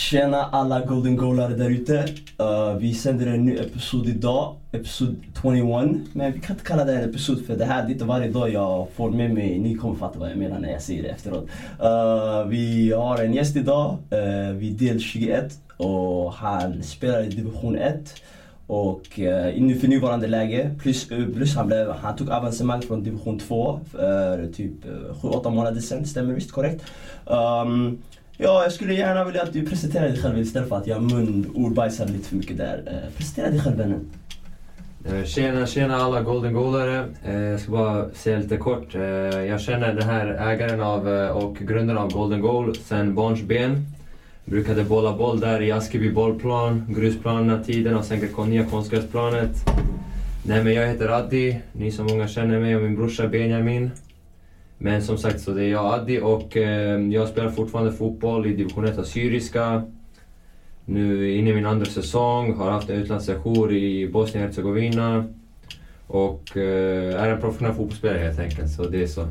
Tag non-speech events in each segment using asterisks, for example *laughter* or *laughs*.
Tjena alla golden goalare där ute. Uh, vi sänder en ny episod idag, episod 21. Men vi kan inte kalla det en episod för det här det är inte varje dag jag får med mig, ni kommer fatta vad jag menar när jag säger det efteråt. Uh, vi har en gäst idag, uh, vi är del 21 och han spelar i division 1. Och uh, för nuvarande läge, plus, plus han, blev, han tog avancemang från division 2 för typ 7-8 månader sedan, stämmer visst korrekt? Um, Ja, jag skulle gärna vilja att du presenterar dig själv istället för att jag mun ordbajsar lite för mycket där. Eh, presentera dig själv vännen. Eh, tjena, tjena alla Golden Goalare. Eh, jag ska bara säga lite kort. Eh, jag känner den här ägaren av och grundaren av Golden Goal sen barnsben. Brukade bolla boll där i Askeby bollplan, grusplanerna tiden och sen nya konstgräsplanet. Nej men jag heter Addi, ni som många känner mig och min brorsa Benjamin. Men som sagt, så det är jag Addi och eh, jag spelar fortfarande fotboll i division 1 Assyriska. Nu inne i min andra säsong, har haft en utlandssejour i Bosnien-Hercegovina. Och eh, är en professionell fotbollsspelare helt enkelt, så det är så.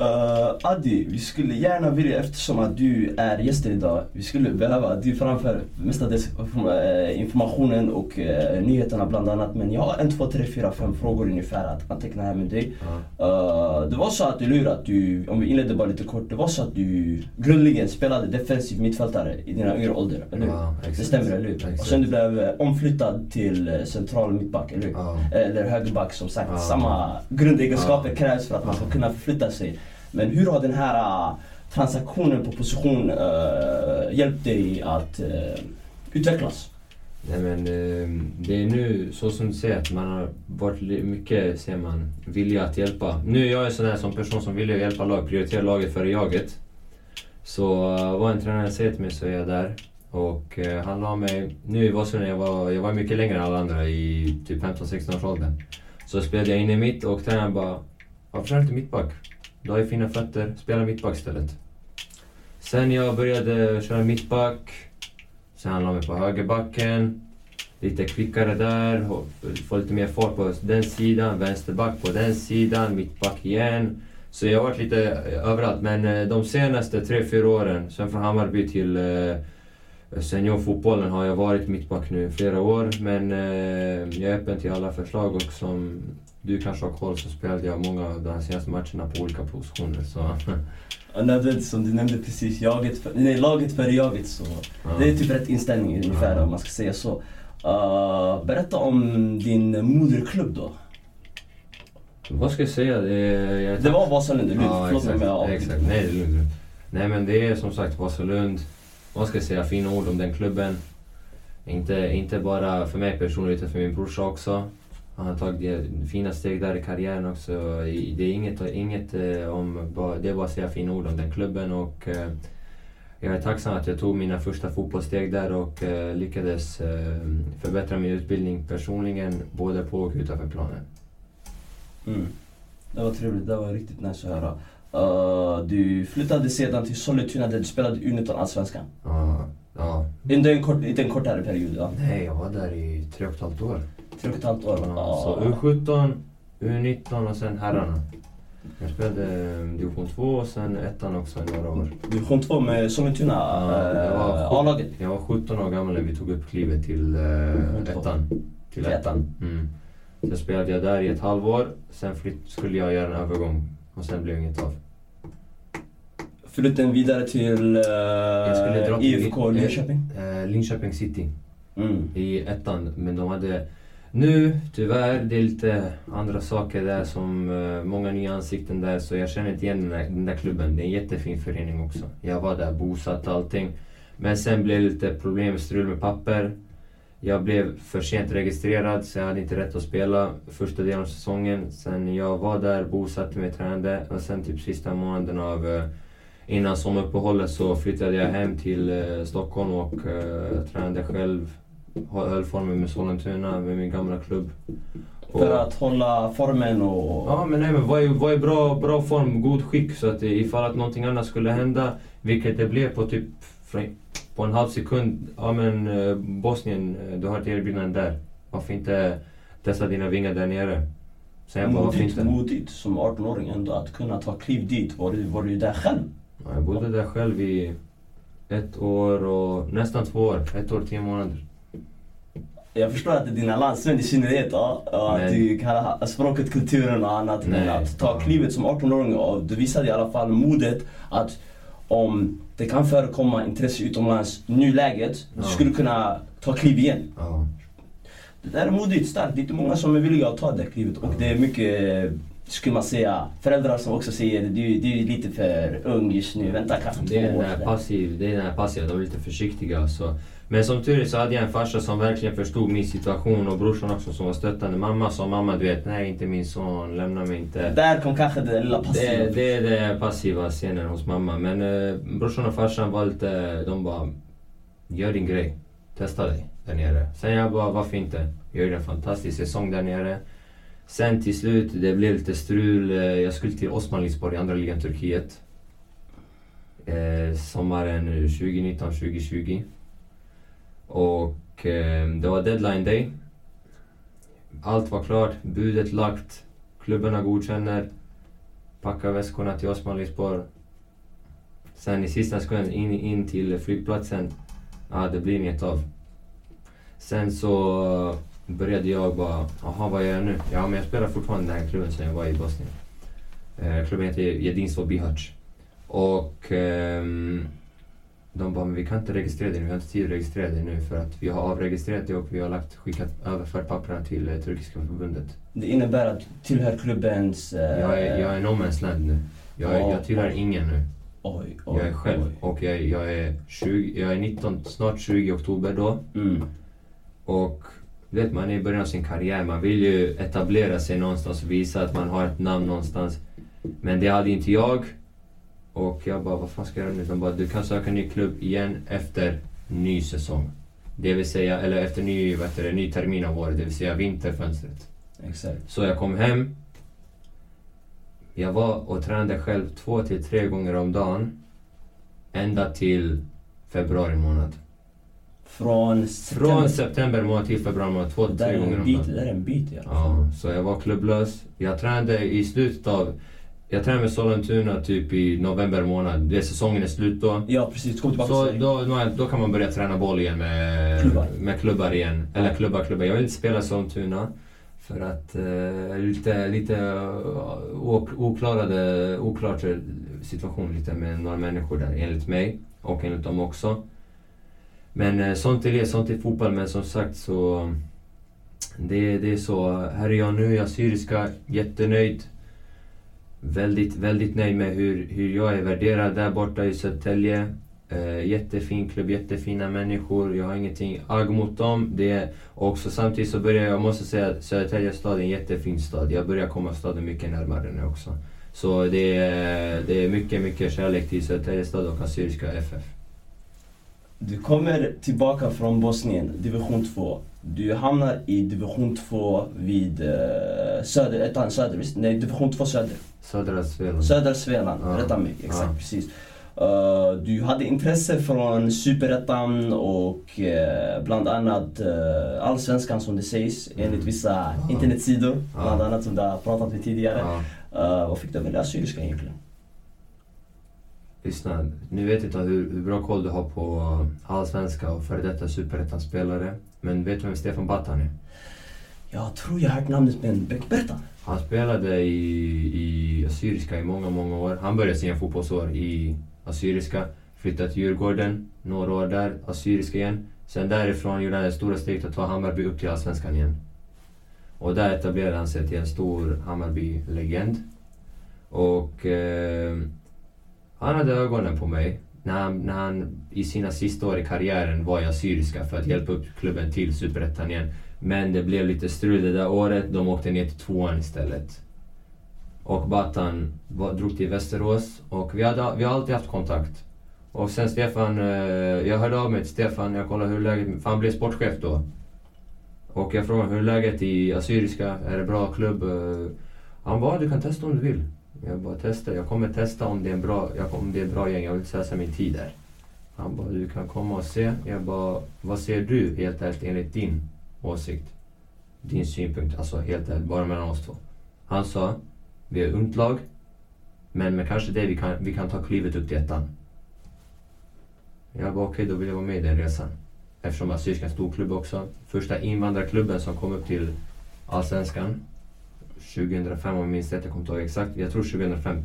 Uh, Adi, vi skulle gärna vilja, eftersom att du är gäst idag, vi skulle behöva att du framför mestadels eh, informationen och uh, nyheterna bland annat. Men jag har en, två, tre, fyra, fem frågor ungefär att anteckna här med dig. Uh, det var så att, eller hur, att du, om vi inleder bara lite kort. Det var så att du grundligen spelade defensiv mittfältare i dina yngre ålder, eller hur? Ja, det stämmer, eller hur? Och sen du blev omflyttad till central mittback, eller hur? Eller högerback som sagt. Samma grundegenskaper krävs för att man ska kunna förflytta sig. Men hur har den här äh, transaktionen på position uh, hjälpt dig att uh, utvecklas? Nej men ehm, det är nu så som du säger att man har varit mycket, ser man, vilja att hjälpa. Nu är jag en sån här som person som vill hjälpa lag, prioritera laget före jaget. Så vad en tränare säger till mig så är jag där. Och han la mig, nu i Vasalund, jag var, jag var mycket längre än alla andra i typ 15-16 års åldern. Så spelade jag in i mitt och tränaren bara, varför kör du inte mittback? Du har ju fina fötter, spela mittback istället. Sen jag började köra mittback, sen han la mig på högerbacken. Lite kvickare där, få lite mer fart på den sidan, vänsterback på den sidan, mittback igen. Så jag har varit lite eh, överallt, men eh, de senaste tre, fyra åren, sen från Hammarby till eh, seniorfotbollen har jag varit mittback nu i flera år. Men jag är öppen till alla förslag och som du kanske har koll så spelade jag många av de senaste matcherna på olika positioner. Så. *laughs* Som du nämnde precis, jaget för, nej, laget före jaget. Så. Ja. Det är typ rätt inställning ungefär ja. om man ska säga så. Uh, berätta om din moderklubb då. Vad ska jag säga? Det, det var Vasalund, hur? Ja, Förlåt exakt, mig exakt. Nej, det är lugnt. Nej men det är som sagt Vasalund. Vad ska jag säga? Fina ord om den klubben. Inte, inte bara för mig personligen utan för min brorsa också. Han har tagit fina steg där i karriären också. Det är inget, inget eh, om, det är bara att säga fina ord om den klubben och eh, jag är tacksam att jag tog mina första fotbollssteg där och eh, lyckades förbättra min utbildning personligen, både på och utanför planen. Mm. Det var trevligt, det var riktigt nice att höra. Uh, du flyttade sedan till Sollentuna där du spelade U19 Allsvenskan. Ja. ja. Inte en, kort, en kortare period? Ja. Nej, jag var där i tre och ett halvt år. Tre och ett halvt år? Ja, så U17, U19 och sen herrarna. Jag spelade eh, division 2 och sen ettan också i några år. Division 2 med Sollentuna ja, A-laget? Jag var 17 år gammal när vi tog upp klivet till uh, ettan. Till ettan. Mm. Sen spelade jag där i ett halvår. Sen flytt, skulle jag göra en övergång och sen blev det inget av. Flytten vidare till uh, IFK Linköping? Uh, Linköping City. Mm. I ettan. Men de hade nu, tyvärr, det är lite andra saker där som uh, många nya ansikten där så jag känner inte igen den där, den där klubben. Det är en jättefin förening också. Jag var där bosatt och allting. Men sen blev det lite problem, strul med papper. Jag blev för sent registrerad så jag hade inte rätt att spela första delen av säsongen. Sen jag var där, bosatte mig, tränade och sen typ sista månaden av uh, innan sommaruppehållet så flyttade jag hem till eh, Stockholm och uh, tränade själv höll formen med Sollentuna, med min gamla klubb. Och, för att hålla formen och... Ja, men nej, men var i, var i bra, bra form, god skick. Så att ifall att någonting annat skulle hända, vilket det blev på typ på en halv sekund. Ja men eh, Bosnien, eh, du har ett erbjudande där. Varför inte testa dina vingar där nere? Så jag bara, modigt, modigt som 18-åring ändå att kunna ta kliv dit. Var du, var du där själv? Ja, jag bodde där själv i ett år och nästan två år. Ett år, tio månader. Jag förstår att det är dina landsmän i synnerhet, ja, att Men- du kan ha språket, kulturen och annat. Men Nej. att ta klivet som 18-åring och du visade i alla fall modet att om det kan förekomma intresse utomlands i nuläget, du Ja. skulle kunna ta kliv igen. Ja. Det där är modigt, starkt. Det är inte många som är villiga att ta det klivet. Och det är mycket, skulle man säga, föräldrar som också säger du, du är lite för ung just nu, vänta kanske två år. det är den här passiva, de är lite försiktiga. Så. Men som tur är så hade jag en farsa som verkligen förstod min situation och brorsan också som var stöttande. Mamma sa, mamma du vet, nej inte min son, lämna mig inte. Där kom kanske det lilla passiva. Det, det är den passiva scenen hos mamma. Men eh, brorsan och farsan var lite, de bara, gör din grej. Testa dig där nere. Sen jag bara, varför inte? Jag gjorde en fantastisk säsong där nere. Sen till slut, det blev lite strul. Eh, Jag skulle till Osmanlispor i andra ligan Turkiet. Eh, sommaren 2019-2020. Och eh, det var deadline day. Allt var klart, budet lagt, klubbarna godkänner. Packa väskorna till Osmanlispor. Sen i sista sekunden in, in till flygplatsen. Ja, det blir inget av. Sen så började jag bara, jaha vad gör jag nu? Ja men jag spelar fortfarande i den här klubben som jag var i Bosnien. Eh, klubben heter Jedinstvo Bihac. Och ehm, de bara, men vi kan inte registrera dig nu, vi har inte tid att registrera dig nu för att vi har avregistrerat dig och vi har lagt, skickat, överfört papperna till eh, Turkiska förbundet. Det innebär att du tillhör klubbens... eh, Jag är, jag är no man's land nu. Jag, är, Ja. jag tillhör ingen nu. Oj, oj, Jag är själv oj. och jag, jag, är 20, jag är 19, snart 20 i oktober då. Mm. Och vet, man är i början av sin karriär. Man vill ju etablera sig någonstans och visa att man har ett namn någonstans. Men det hade inte jag. Och jag bara, vad fan ska jag göra nu? De bara, du kan söka ny klubb igen efter ny säsong. Det vill säga, eller efter ny, vad det, ny termin av året, det vill säga vinterfönstret. Exakt. Så jag kom hem. Jag var och tränade själv två till tre gånger om dagen. Ända till februari månad. Från Från september månad till februari månad, två tre gånger om dagen. det där är en bit i alla fall. Ja, så jag var klubblös. Jag tränade i slutet av... Jag tränade med Sollentuna typ i november månad. Det är säsongen är slut då. Ja precis, kom tillbaka Så då, då, kan man börja träna boll igen med Klubbar. med klubbar igen. Eller klubbar, klubbar. Jag vill inte spela Sollentuna. För att eh, lite, lite ok- oklarade, oklart situation lite med några människor där enligt mig. Och enligt dem också. Men eh, sånt är det, sånt är fotboll. Men som sagt så... Det, det är så. Här är jag nu, jag är syriska, jättenöjd. Väldigt, väldigt nöjd med hur, hur jag är värderad där borta i Södertälje. Eh, jättefin klubb, jättefina människor. Jag har ingenting agg mot dem. Det är också samtidigt så börjar jag, jag måste säga att Södertälje stad är en jättefin stad. Jag börjar komma staden mycket närmare nu också. Så det är, det är mycket, mycket kärlek till Södertälje stad och Assyriska FF. Du kommer tillbaka från Bosnien, division 2. Du hamnar i division 2 vid uh, söder, ettan söder, visst? Nej, division 2 söder. Södra Svealand. Söder Svealand, Ja. rätta mig. Exakt, Ja. precis. Eh, du hade intresse från Superettan och eh, bland annat uh, Allsvenskan som det sägs Mm. enligt vissa internetsidor. Bland annat som du har pratat med tidigare. Uh, vad fick du välja Assyriska egentligen? Lyssna, nu vet inte hur, hur bra koll du har på allsvenska och före detta superettan-spelare. Men vet du vem Stefan Batan är? Jag tror jag har hört namnet men Ber- berätta. Han spelade i, i Assyriska i många, många år. Han började sina fotbollsår i Assyriska, flyttade till Djurgården, några år där, Assyriska igen. Sen därifrån gjorde han det stora steget att ta Hammarby upp till Allsvenskan igen. Och där etablerade han sig till en stor Hammarby-legend. Och eh, han hade ögonen på mig när han, när han i sina sista år i karriären var i Assyriska för att hjälpa upp klubben till Superettan igen. Men det blev lite strul det där året. De åkte ner till tvåan istället. Och Batan var, drog till Västerås och vi, hade, vi har alltid haft kontakt. Och sen Stefan, eh, jag hörde av mig till Stefan, jag kollade hur läget, för han blev sportchef då. Och jag frågade hur läget i Assyriska, är det bra klubb? Eh, Han bara, du kan testa om du vill. Jag bara, testar. jag kommer testa om det är en bra, om det är en bra gäng, jag vill slösa min tid där. Han bara, du kan komma och se. Jag bara, vad ser du helt ärligt enligt din åsikt? Din synpunkt, alltså helt ärligt, bara mellan oss två. Han sa, vi är ungt lag, men med kanske det vi kan, vi kan ta klivet upp till ettan. Jag bara okej, okay, då vill jag vara med i den resan. Eftersom Assyriska är en stor klubb också. Första invandrarklubben som kom upp till Allsvenskan. 2005 om jag minns rätt, jag kommer inte ihåg exakt. Jag tror 2005.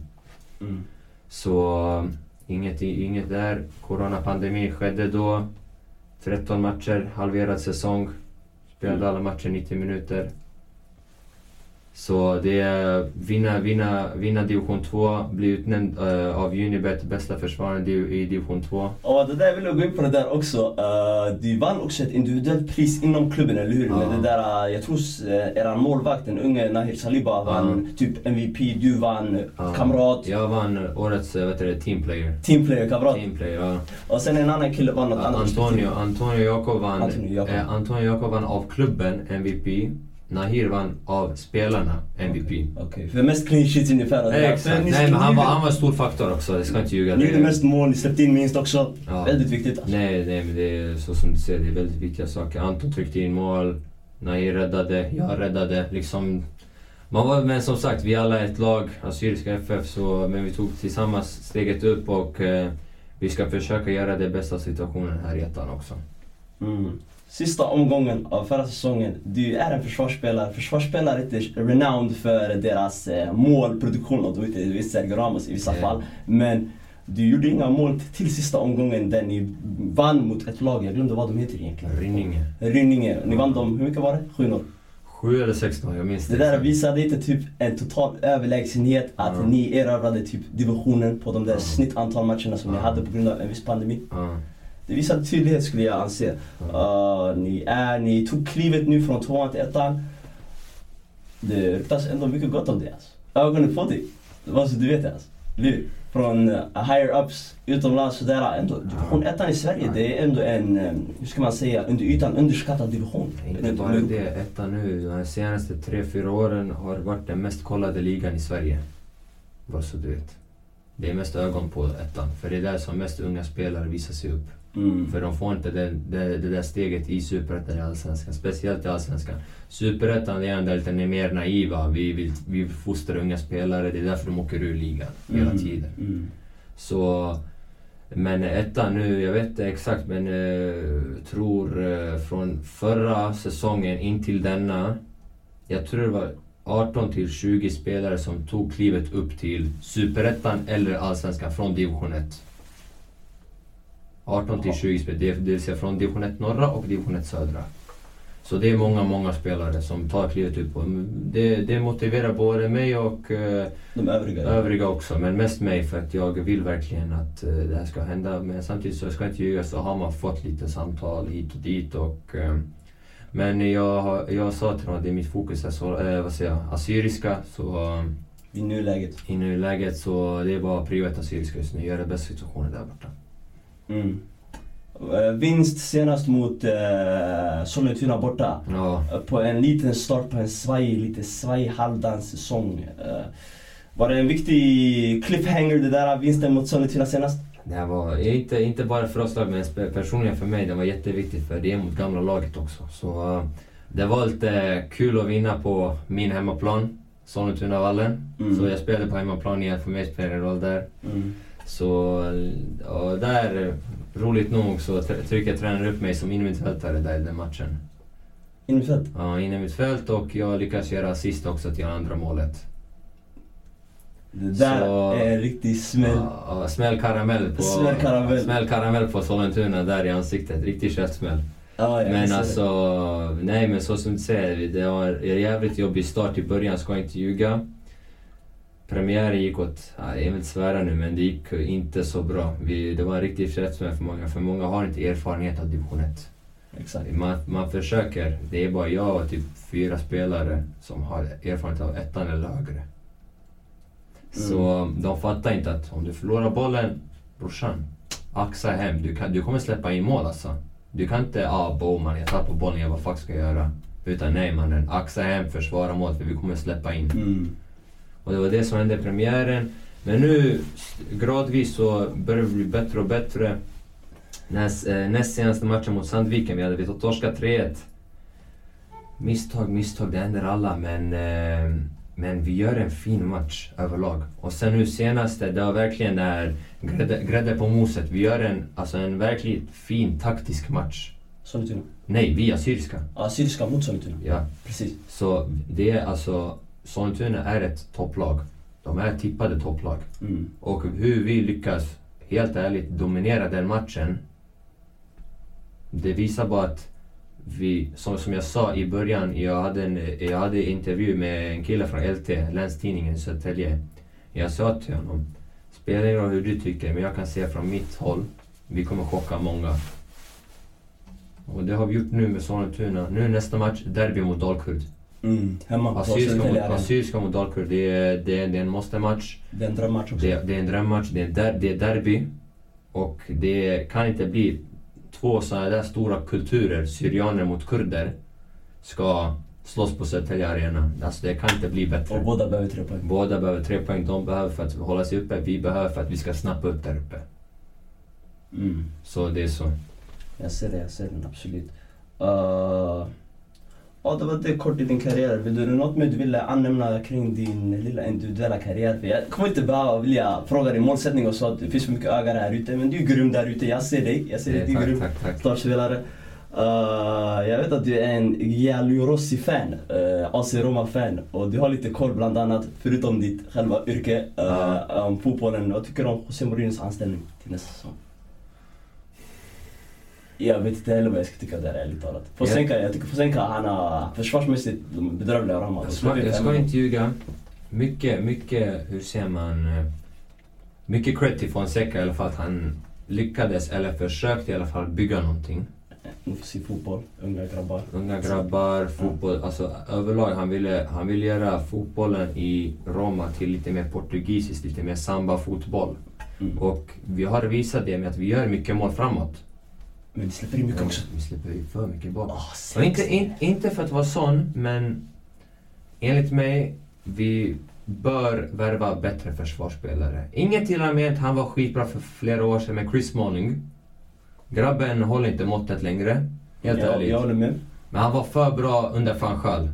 Mm. Så inget, inget där. Coronapandemi skedde då. 13 matcher, halverad säsong. Spelade Mm. alla matcher 90 minuter. Så det är vinna, vinna, vinna division 2, bli utnämnd eh, av Unibet bästa försvararen i division 2. Ja, det där vill jag gå in på det där också. Uh, du vann också ett individuellt pris inom klubben, eller hur? Ja. Med det där, uh, jag tror uh, eran målvakt, den unge Nahir Saliba, vann typ MVP, du vann kamrat, Jag vann årets eh, vet du, det, team player. teamplayer, kamrat. Team player ja. Och sen en annan kille vann något annat. Antonio, Antonio Jakob vann, Antonio Jakob. eh, Antonio Jakob vann av klubben MVP. Nahir vann av spelarna MVP. Okej, för mest clean sheets ungefär. där. Exakt. Nej men han var, han var en stor faktor också, jag ska inte ljuga. Ni gjorde mest mål, ni släppte in minst också. Ja. Väldigt viktigt alltså. Nej, nej men det är så som du säger, det är väldigt viktiga saker. Anton tryckte in mål, Nahir räddade, jag räddade. Liksom, man var, men som sagt, vi alla är ett lag, Assyriska FF, så, men vi tog tillsammans steget upp och eh, vi ska försöka göra det bästa situationen här i ettan också. Mm. Sista omgången av förra säsongen. Du är en försvarsspelare. Försvarsspelare är inte renowned för deras eh, målproduktion och inte visst Sergio Ramos i vissa fall. Men du gjorde inga mål till sista omgången där ni vann mot ett lag. Jag glömde vad de heter egentligen. Rinninge. Rynninge. Ni vann dem, hur mycket var det? 7-0. Sju eller sex dagar, jag minns Det där exakt. visade inte typ en total överlägsenhet att Ja. ni erövrade typ divisionen på de där Ja. snittantal matcherna som ni Ja. hade på grund av en viss pandemi. Ja. Det visar tydlighet skulle jag anse. Uh, ni, är, ni tog klivet nu från tvåan till ettan. Det ryktas ändå mycket gott om det alltså. Ögonen på dig. Vad så du vet det alltså. Från uh, higher ups utomlands sådär. Ändå, division ettan i Sverige det är ändå en, um, hur ska man säga, under ytan underskattad division. Inte bara det, etta nu. De senaste tre, fyra åren har varit den mest kollade ligan i Sverige. Bara så du vet. Det är mest ögon på ettan, för det är där som mest unga spelare visar sig upp. Mm. För de får inte det, det, det där steget i Superettan i Allsvenskan, speciellt i Allsvenskan. Superettan är ändå lite mer naiva, vi vill, vi vill fostra unga spelare, det är därför de åker ur ligan hela Mm, tiden. Mm. Så, men ettan nu, jag vet inte exakt men eh, tror eh, från förra säsongen in till denna. Jag tror det var 18 till 20 spelare som tog klivet upp till Superettan eller Allsvenskan från division 1. 18 till 20 spelare, det vill säga från division 1 norra och division 1 södra. Så det är många, många spelare som tar klivet upp. Och det, det motiverar både mig och eh, De övriga. övriga också, men mest mig för att jag vill verkligen att eh, det här ska hända. Men samtidigt så ska jag inte ljuga så har man fått lite samtal hit och dit och eh, men jag, jag sa till dem att det är mitt fokus är så, vad säger jag, assyriska så I nuläget. i nuläget så det är bara prio ett assyriska just nu, göra det bästa situationen där borta. Mm. Eh, vinst senast mot uh, Sollentuna borta. Ja, Eh, på en liten start på en svaj, lite svaj halvdan säsong. Eh, var det en viktig cliffhanger det där vinsten mot Sollentuna senast? det var inte, inte bara för oss men personligen för mig, det var jätteviktigt för det är mot gamla laget också. Så eh, det var lite kul att vinna på min hemmaplan, Sollentunavallen. Mm. Så jag spelade på hemmaplan igen, för mig spelar det roll där. Mm. Så och där, roligt nog, så tr- trycker tränaren upp mig som innermittfältare där i den matchen. Innerfält? Ja, innermittfält och jag lyckas göra assist också till andra målet. Det där Så- är en riktig smäll. Ja, ja, smäll karamell på, Smäll karamell. smäll karamell på Sollentuna där i ansiktet. Riktig käftsmäll. Ja, jag Men ser det. alltså, nej men så som du säger, det var en jävligt jobbig start i början, ska jag inte ljuga. Premiären gick åt, ja, jag vill inte svära nu, men det gick inte så bra. Vi, det var en riktig käftsmäll för många, för många har inte erfarenhet av division 1. Exakt. Man, man försöker, det är bara jag och typ fyra spelare som har erfarenhet av ettan eller högre. Så de fattar inte att om du förlorar bollen, brorsan, axa hem. Du, kan, du kommer släppa in mål alltså. Du kan inte, ah Bowman, jag tappar bollen, jag vad fuck ska jag göra? Utan nej mannen, axa hem, försvara mål för vi kommer släppa in. Mm. Och det var det som hände i premiären. Men nu gradvis så börjar det bli bättre och bättre. Näst, eh, näst senaste matchen mot Sandviken, vi hade vi torskat 3-1. Misstag, misstag, det händer alla men... Eh, Men vi gör en fin match överlag. Och sen nu senaste, det var verkligen där grädde, grädde på moset. Vi gör en, alltså en verkligt fin taktisk match. Sollentuna. Nej, vi Assyriska. Ja, Syriska mot Sollentuna. Ja. Precis. Så det är alltså, Sollentuna är ett topplag. De är tippade topplag. Mm. Och hur vi lyckas, helt ärligt, dominera den matchen. Det visar bara att vi, som, som jag sa i början, jag hade en jag hade intervju med en kille från LT, Länstidningen i Södertälje. Jag sa till honom, spelar ingen roll hur du tycker, men jag kan säga från mitt håll, vi kommer chocka många. Och det har vi gjort nu med Sollentuna. Nu nästa match, derby mot Dalkurd. Mm. Hemma Assyriska mot, Dalkurd, det det, det är en måste-match. Det är en drömmatch också. Det, det är en drömmatch, det är, der, det är derby. Och det kan inte bli två sådana där stora kulturer, syrianer mot kurder, ska slåss på Södertälje Arena. Alltså det kan inte bli Och bättre. båda behöver tre poäng. Båda behöver tre poäng. De behöver för att hålla sig uppe, vi behöver för att vi ska snappa upp där uppe. Mm. Så det är så. Jag ser det, jag ser den absolut. Uh, ja, det var det kort i din karriär. Vill du något mer du ville använda kring din lilla individuella karriär? För jag kommer inte bara vilja fråga dig målsättning och så att det finns för mycket ögon här ute. Men du är grym där ute. Jag ser dig. Jag ser dig. Du är grym startspelare. Uh, jag vet att du är en Gianlu Rossi-fan, uh, AC Roma-fan och du har lite koll bland annat, förutom ditt själva yrke, uh, om fotbollen. Vad tycker du om José Mourinhos anställning till nästa säsong? Jag vet inte heller vad jag ska tycka där ärligt talat. Fonseca, jag tycker Fonseca, han har försvarsmässigt bedrövliga ramar. Jag ska, jag ska inte ljuga. Mycket, mycket, hur säger man? eh, Mycket cred till Fonseca i alla fall att han lyckades, eller försökte i alla fall, bygga någonting. Offensiv fotboll, unga grabbar. Unga grabbar, fotboll, alltså överlag han ville, han ville göra fotbollen i Roma till lite mer portugisiskt, lite mer samba-fotboll. Mm. Och vi har visat det med att vi gör mycket mål framåt. Men vi släpper in mycket också. Vi släpper ju för mycket bak. Oh, Och inte, in, inte för att vara sån, men enligt mig, vi bör värva bättre försvarsspelare. Inget till och med att han var skitbra för flera år sedan med Chris Smalling. Grabben håller inte måttet längre, helt jag, ärligt. jag håller med. Men han var för bra under van Gaal.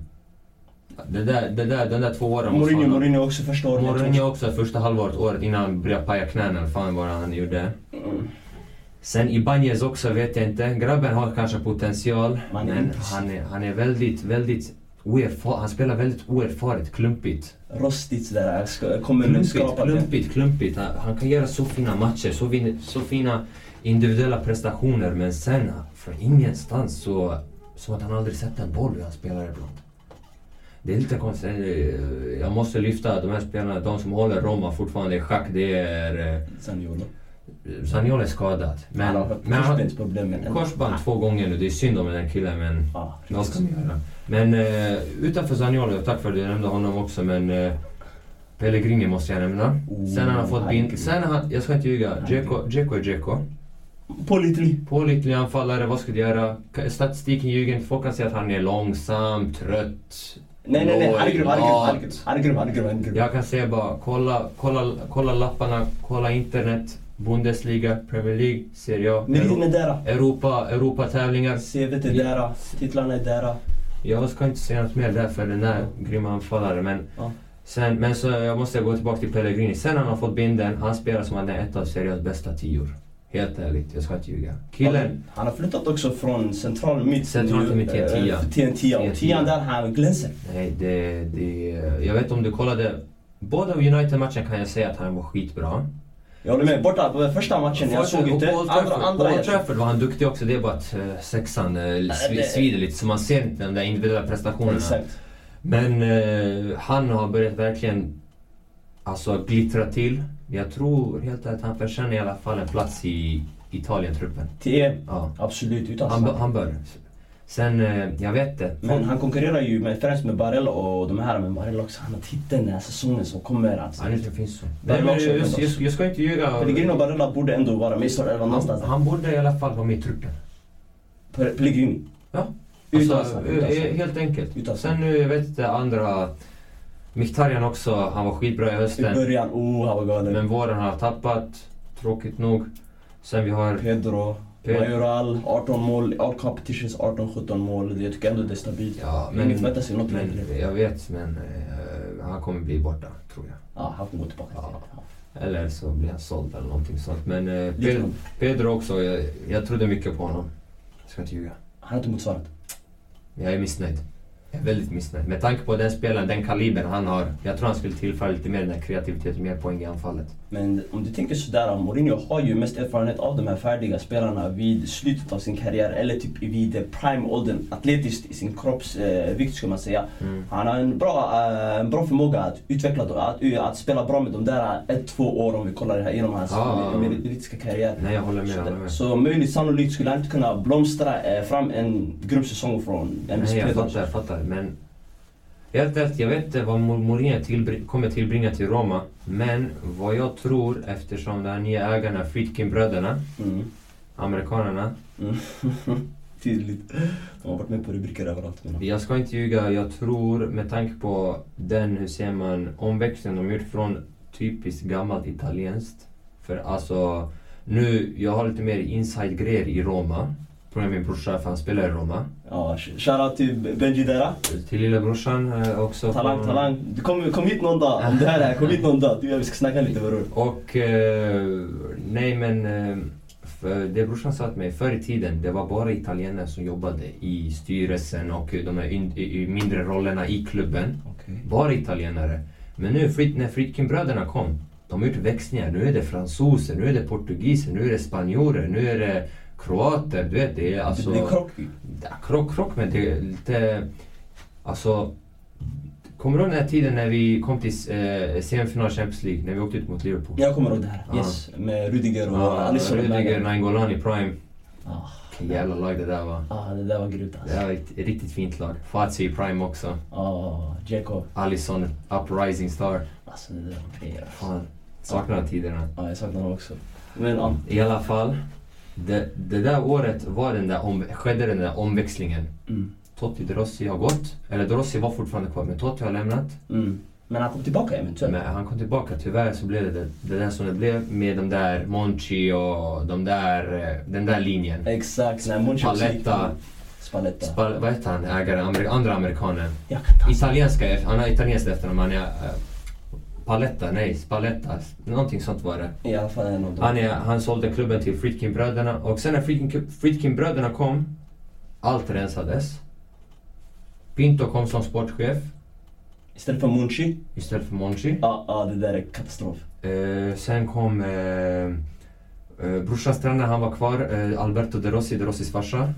Det där, det där, den där två åren Mourinho, Mourinho också första året. Mourinho också första halvåret, året innan han började paja knäna, fan vad han gjorde. Mm. Sen Ibanez också vet jag inte. Grabben har kanske potential. Man men inte- han är, han är väldigt, väldigt oerfaren. Han spelar väldigt oerfaret, klumpigt. Rostigt sådär, kommer Klumpigt, klumpigt, klumpigt. Han, han kan göra så fina matcher, så, fin, så fina individuella prestationer. Men sen från ingenstans så... Som att han aldrig sett en boll hur han spelar ibland. Det är lite konstigt. Eh, Jag måste lyfta de här spelarna, de som håller Roma fortfarande i schack. Det är... eh, Zaniolo. Zaniolo är skadad. Men, han har korsbensproblem. men- Korsband två gånger nu, det är synd om den killen men Ja, vad ska man göra? Men eh, utanför Zaniolo, tack för att du nämnde honom också men eh, Pellegrini måste jag nämna. Oh, Sen han har fått herregud. bin... Sen han, jag ska inte ljuga, Dzeko Dzeko är Dzeko. Pålitlig. Pålitlig anfallare, vad ska du göra? Statistiken ljuger inte, folk kan säga att han är långsam, trött. Nej, nej, nej. Han är grym, han är grym, han är grym. Jag kan säga bara, kolla, kolla, kolla lapparna, kolla internet, Bundesliga, Premier League, Serie A, Meritern är där. Europa, Europa-tävlingar. CVt är där. Titlarna är där. Jag ska inte säga något mer där för den där grymma anfallare men Ja. Sen, men så jag måste gå tillbaka till Pellegrini. Sen han har fått binden, han spelar som han är ett av Serias bästa tior. Helt ärligt, jag ska inte ljuga. Killen, Han har flyttat också från central mitt Central till mitt till en tia. Och tian tia. där, han glänser. nej det, det... Jag vet om du kollade... Båda United-matchen kan jag säga att han var skitbra. Jag håller med. Borta på första matchen, jag såg inte. Andra, andra på Old Trafford var han duktig också, det är bara att uh, sexan det- svider lite så man ser inte de där individuella prestationerna. Exakt. Men eh, han har börjat verkligen alltså, glittra till. Jag tror helt att han förtjänar i alla fall en plats i Italien-truppen. Till EM. Ja. Absolut, utan Han, han bör. Sen, eh, jag vet inte. Men han konkurrerar ju med, främst med Barella och de här. Men Barella också, han har titeln den här säsongen som kommer. Alltså. Han inte finns så. Nej, men, också, jag, jag, jag ska inte ljuga. Pellegrini och Barella borde ändå vara med i startelvan Han, någonstans. han borde i alla fall vara med i truppen. Pe- Pellegrini. Ja. Utan Alltså, eh, utan snack. eh, helt enkelt. Utan Sen nu, jag vet inte, andra... Mkhitaryan också, han var skitbra i I hösten. början, oh han var galen. Men våren har tappat, tråkigt nog. Sen vi har... Pedro, Majoral, 18 mål, all competitions 18-17 mål. Jag tycker ändå det är stabilt. Ja, Ingen förväntar sig något men längre. Jag vet, men eh, han kommer bli borta, tror jag. Ja, han får gå tillbaka till Ja. Eller så blir han såld eller någonting sånt. Men eh, Lite Pedro, Pedro också, jag, jag trodde mycket på honom. Jag ska inte ljuga. Han har inte motsvarat. Jag är missnöjd. Jag är väldigt missnöjd. Med tanke på den spelaren, den kalibern han har. Jag tror han skulle tillföra lite mer den här kreativiteten, mer poäng i anfallet. Men om du tänker sådär, Mourinho har ju mest erfarenhet av de här färdiga spelarna vid slutet av sin karriär eller typ vid prime-åldern, atletiskt i sin kroppsvikt eh, ska man säga. Mm. Han har en bra, eh, en bra förmåga att utveckla, att, att spela bra med de där ett, två år om vi kollar det här genom hans ja. meritiska karriär. Nej, jag håller med. Jag håller Så, med. så möjligt sannolikt skulle han inte kunna blomstra eh, fram en grym säsong från en Nej, jag fattar, jag fattar. Men helt rätt, jag vet inte vad Mou- Mourinho tillbring, kommer tillbringa till Roma. Men vad jag tror, eftersom de här nya ägarna, Friedkin-bröderna, Mm. amerikanerna. Mm. *laughs* Tydligt. De har varit med på rubriker överallt. Men... Jag ska inte ljuga, jag tror med tanke på den, hur ser man, omväxlingen de gjort från typiskt gammalt italienskt. För alltså, nu, jag har lite mer inside-grejer i Roma. Av min brorsa, för han spelar i Roma. Ja, sh- shoutout till Benji Dera. Till lillebrorsan eh, också. Talang, talang. Du kom, kom hit någon dag. Om det här är, kom hit någon dag. Du och vi ska snacka lite bror. Och eh, nej men eh, för det brorsan sa till mig, förr i tiden det var bara italienare som jobbade i styrelsen och de här in, i, i mindre rollerna i klubben. Okej. Bara italienare. Men nu Frid, när Friedkin-bröderna kom, de har gjort växlingar. Nu är det fransoser, nu är det portugiser, nu är det spanjorer, nu är det kroater. Du vet, det är alltså... Det är krock. Ja, krock, krock, men det är lite... Alltså... Kommer du ihåg den här tiden när vi kom till eh, semifinal Champions League? När vi åkte ut mot Liverpool? Jag kommer ihåg det här. Ja. Yes. Med Rudiger och Ja, Alisson. Rudiger, Nainggolan i prime. Ah, jävla lag det där var. ah, det där var grymt Det alltså. var ett riktigt fint lag. Fazio i prime också. Ah, Jacob. Alisson, uprising star. Alltså det där var grejer. alltså. Fan, saknar de tiderna. Ja, jag saknar honom också. Men ja. I alla fall. Det, det där året var den där om, skedde den där omväxlingen. Mm. Totti De Rossi har gått. Eller De Rossi var fortfarande kvar, men Totti har lämnat. Mm. Men han kom tillbaka eventuellt. Men han kom tillbaka. Tyvärr så blev det det, där som det blev med de där Monchi och de där, eh, den där linjen. Exakt. När Monchi Spaletta. Spaletta. Spal, vad heter han, ägaren? Amer, andra amerikanen. Italienska, han har italienskt efternamn. Han är... Paletta, nej, Spaletta. Någonting sånt var det. I alla fall en av dem. Han, är, han sålde klubben till Friedkin-bröderna och sen när Friedkin-bröderna kom, allt rensades. Pinto kom som sportchef Istället för Monchi. istället för Monchi. Ja, ja, det där är katastrof. Eh, sen kom eh, eh, brorsans tränare, han var kvar. Eh, Alberto De Rossi, De Rossis farsa.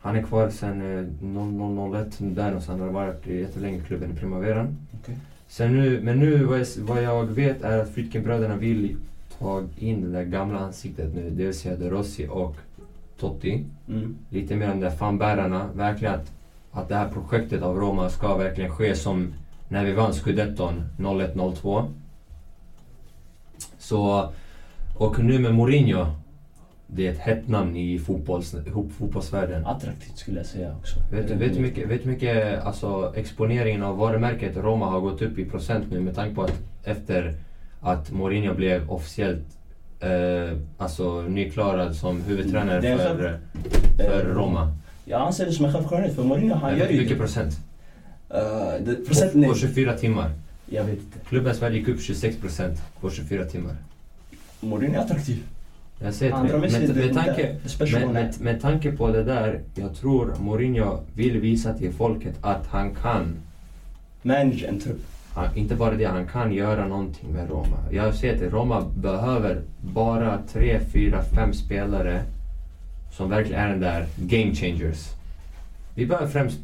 Han är kvar sen eh, 0001, där någonstans. Han har varit jättelänge i klubben i Primaveran. Okej. Sen nu, men nu vad jag, vad jag vet är att Friedkin-bröderna vill ta in det där gamla ansiktet nu. Det vill säga De Rossi och Totti. Mm. Lite mer de där fanbärarna. Verkligen att, att det här projektet av Roma ska verkligen ske som när vi vann scudetton 01-02. Så, och nu med Mourinho. Det är ett hett namn i fotbolls, fotbollsvärlden. Attraktivt skulle jag säga också. Vet du du mycket, vet mycket alltså, exponeringen av varumärket Roma har gått upp i procent nu med tanke på att efter att Mourinho blev officiellt eh, alltså nyklarad som huvudtränare för, så- för Roma. Jag anser det som en självklarhet för Mourinho han Hur gör ju mycket det. procent? Uh, det procent På, på 24 timmar. Jag vet inte. Klubbens värde gick upp 26 procent på 24 timmar. Mourinho är attraktiv. Jag drar det. med Med, tanke, med, med, med tanke på det där, jag tror Mourinho vill visa till folket att han kan Manage en trupp. Han, inte bara det, han kan göra någonting med Roma. Jag ser att Roma behöver bara tre, fyra, fem spelare som verkligen är den där game changers. Vi behöver främst,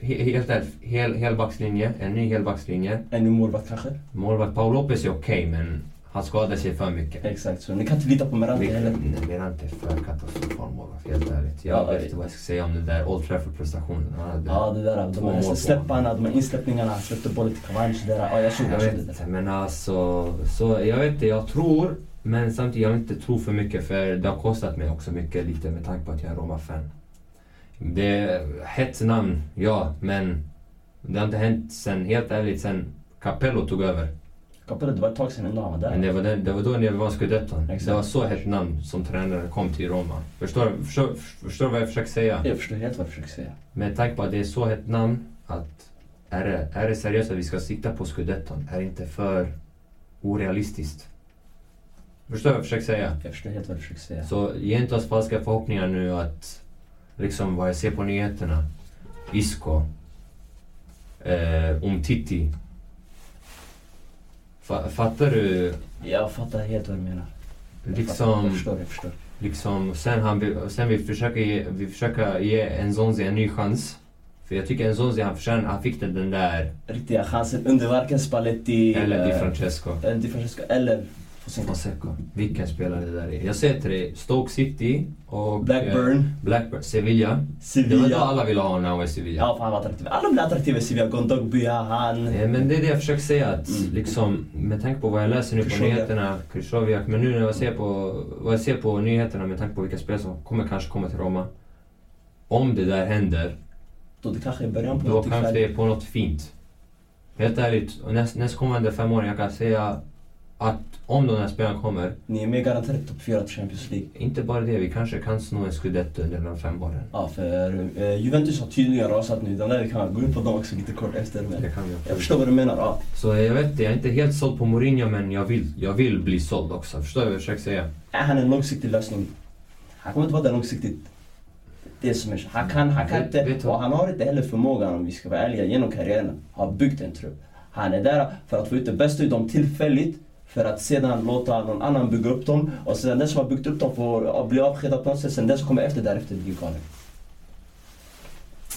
he, helt ärligt, hel, helbackslinje, en ny helbackslinje. En ny målvakt kanske. Målvakt Paul Lopez är okej, men han skadar sig för mycket. Exakt, så ni kan inte lita på Merante heller. Merante är för katastrofal målvakt, helt ärligt. Jag Ja, vet inte vad jag ska säga om den där Old Trafford-prestationen. Ja, det där. De här släpparna, de här insläppningarna. Han släppte bollen till där. Ja, jag såg Jag vet det där. men alltså... Så jag vet inte, jag tror. Men samtidigt, jag vill inte tro för mycket för det har kostat mig också mycket lite med tanke på att jag är Roma-fan. Det är hett namn, ja, men det har inte hänt sen, helt ärligt, sen Capello tog över. Capello, det var ett tag sedan ändå han var där. Men det var, den, det var då när vi vann scudetton. Det var så hett namn som tränare kom till Roma. Förstår, förstår, förstår vad jag försöker säga? Jag förstår helt vad du försöker säga. Med tanke på att det är så hett namn att är det, är det seriöst att vi ska sikta på scudetton? Är det inte för orealistiskt? Förstår du vad jag försöker säga? Jag förstår helt vad du försöker säga. Så ge inte oss falska förhoppningar nu att liksom vad jag ser på nyheterna, Isco, eh, om Titti. Fa, fattar du? Jag fattar helt vad du menar. Jag fattar. Liksom, Jag förstår, jag förstår. liksom sen, han, sen vi försöker ge, vi försöker ge Nzonzi en ny chans. För jag tycker Nzonzi, han förtjänar, han fick den, där, Riktiga chansen under varken Spalletti eller Di eh, Francesco. eller Di Francesco eller Fonseca. Fonseca. Vilken spelare det där är. Jag säger till dig, Stoke City och... eh, Blackburn, Blackburn. Sevilla. Det var då Sevilla. alla ville ha honom i Sevilla. Ja, fan han var attraktiv. Alla blir attraktiva i Sevilla. Gondogby, han... Eh, Men det är det jag försöker säga att Mm. liksom med tanke på vad jag läser nu på nyheterna, Krychowiak, men nu när jag ser på, vad jag ser på nyheterna med tanke på vilka spel som kommer kanske komma till Roma. Om det där händer, Då det kanske är början på då kanske det är på något fint. Helt ärligt, näst, nästkommande fem år jag kan säga att om de här spelarna kommer, Ni är mer garanterade topp 4 till Champions League. inte bara det, vi kanske kan sno en scudetto under de fem åren. Ja, för eh, Juventus har tydligen rasat nu. Den där vi kan gå in på dem också lite kort efter. Men Det kan vi jag förstår vad du menar. Ja. Så jag vet inte, jag är inte helt såld på Mourinho men jag vill, jag vill bli såld också. Förstår du vad jag försöker säga? Är han en långsiktig lösning? Han kommer inte vara där långsiktigt. Det är som är, han kan, han kan inte, vet han har inte heller förmågan om vi ska vara ärliga genom karriären, har byggt en trupp. Han är där för att få ut det bästa ur dem tillfälligt för att sedan låta någon annan bygga upp dem och sen den som har byggt upp dem får bli avskedad på något sätt, sen den som kommer efter därefter blir galen.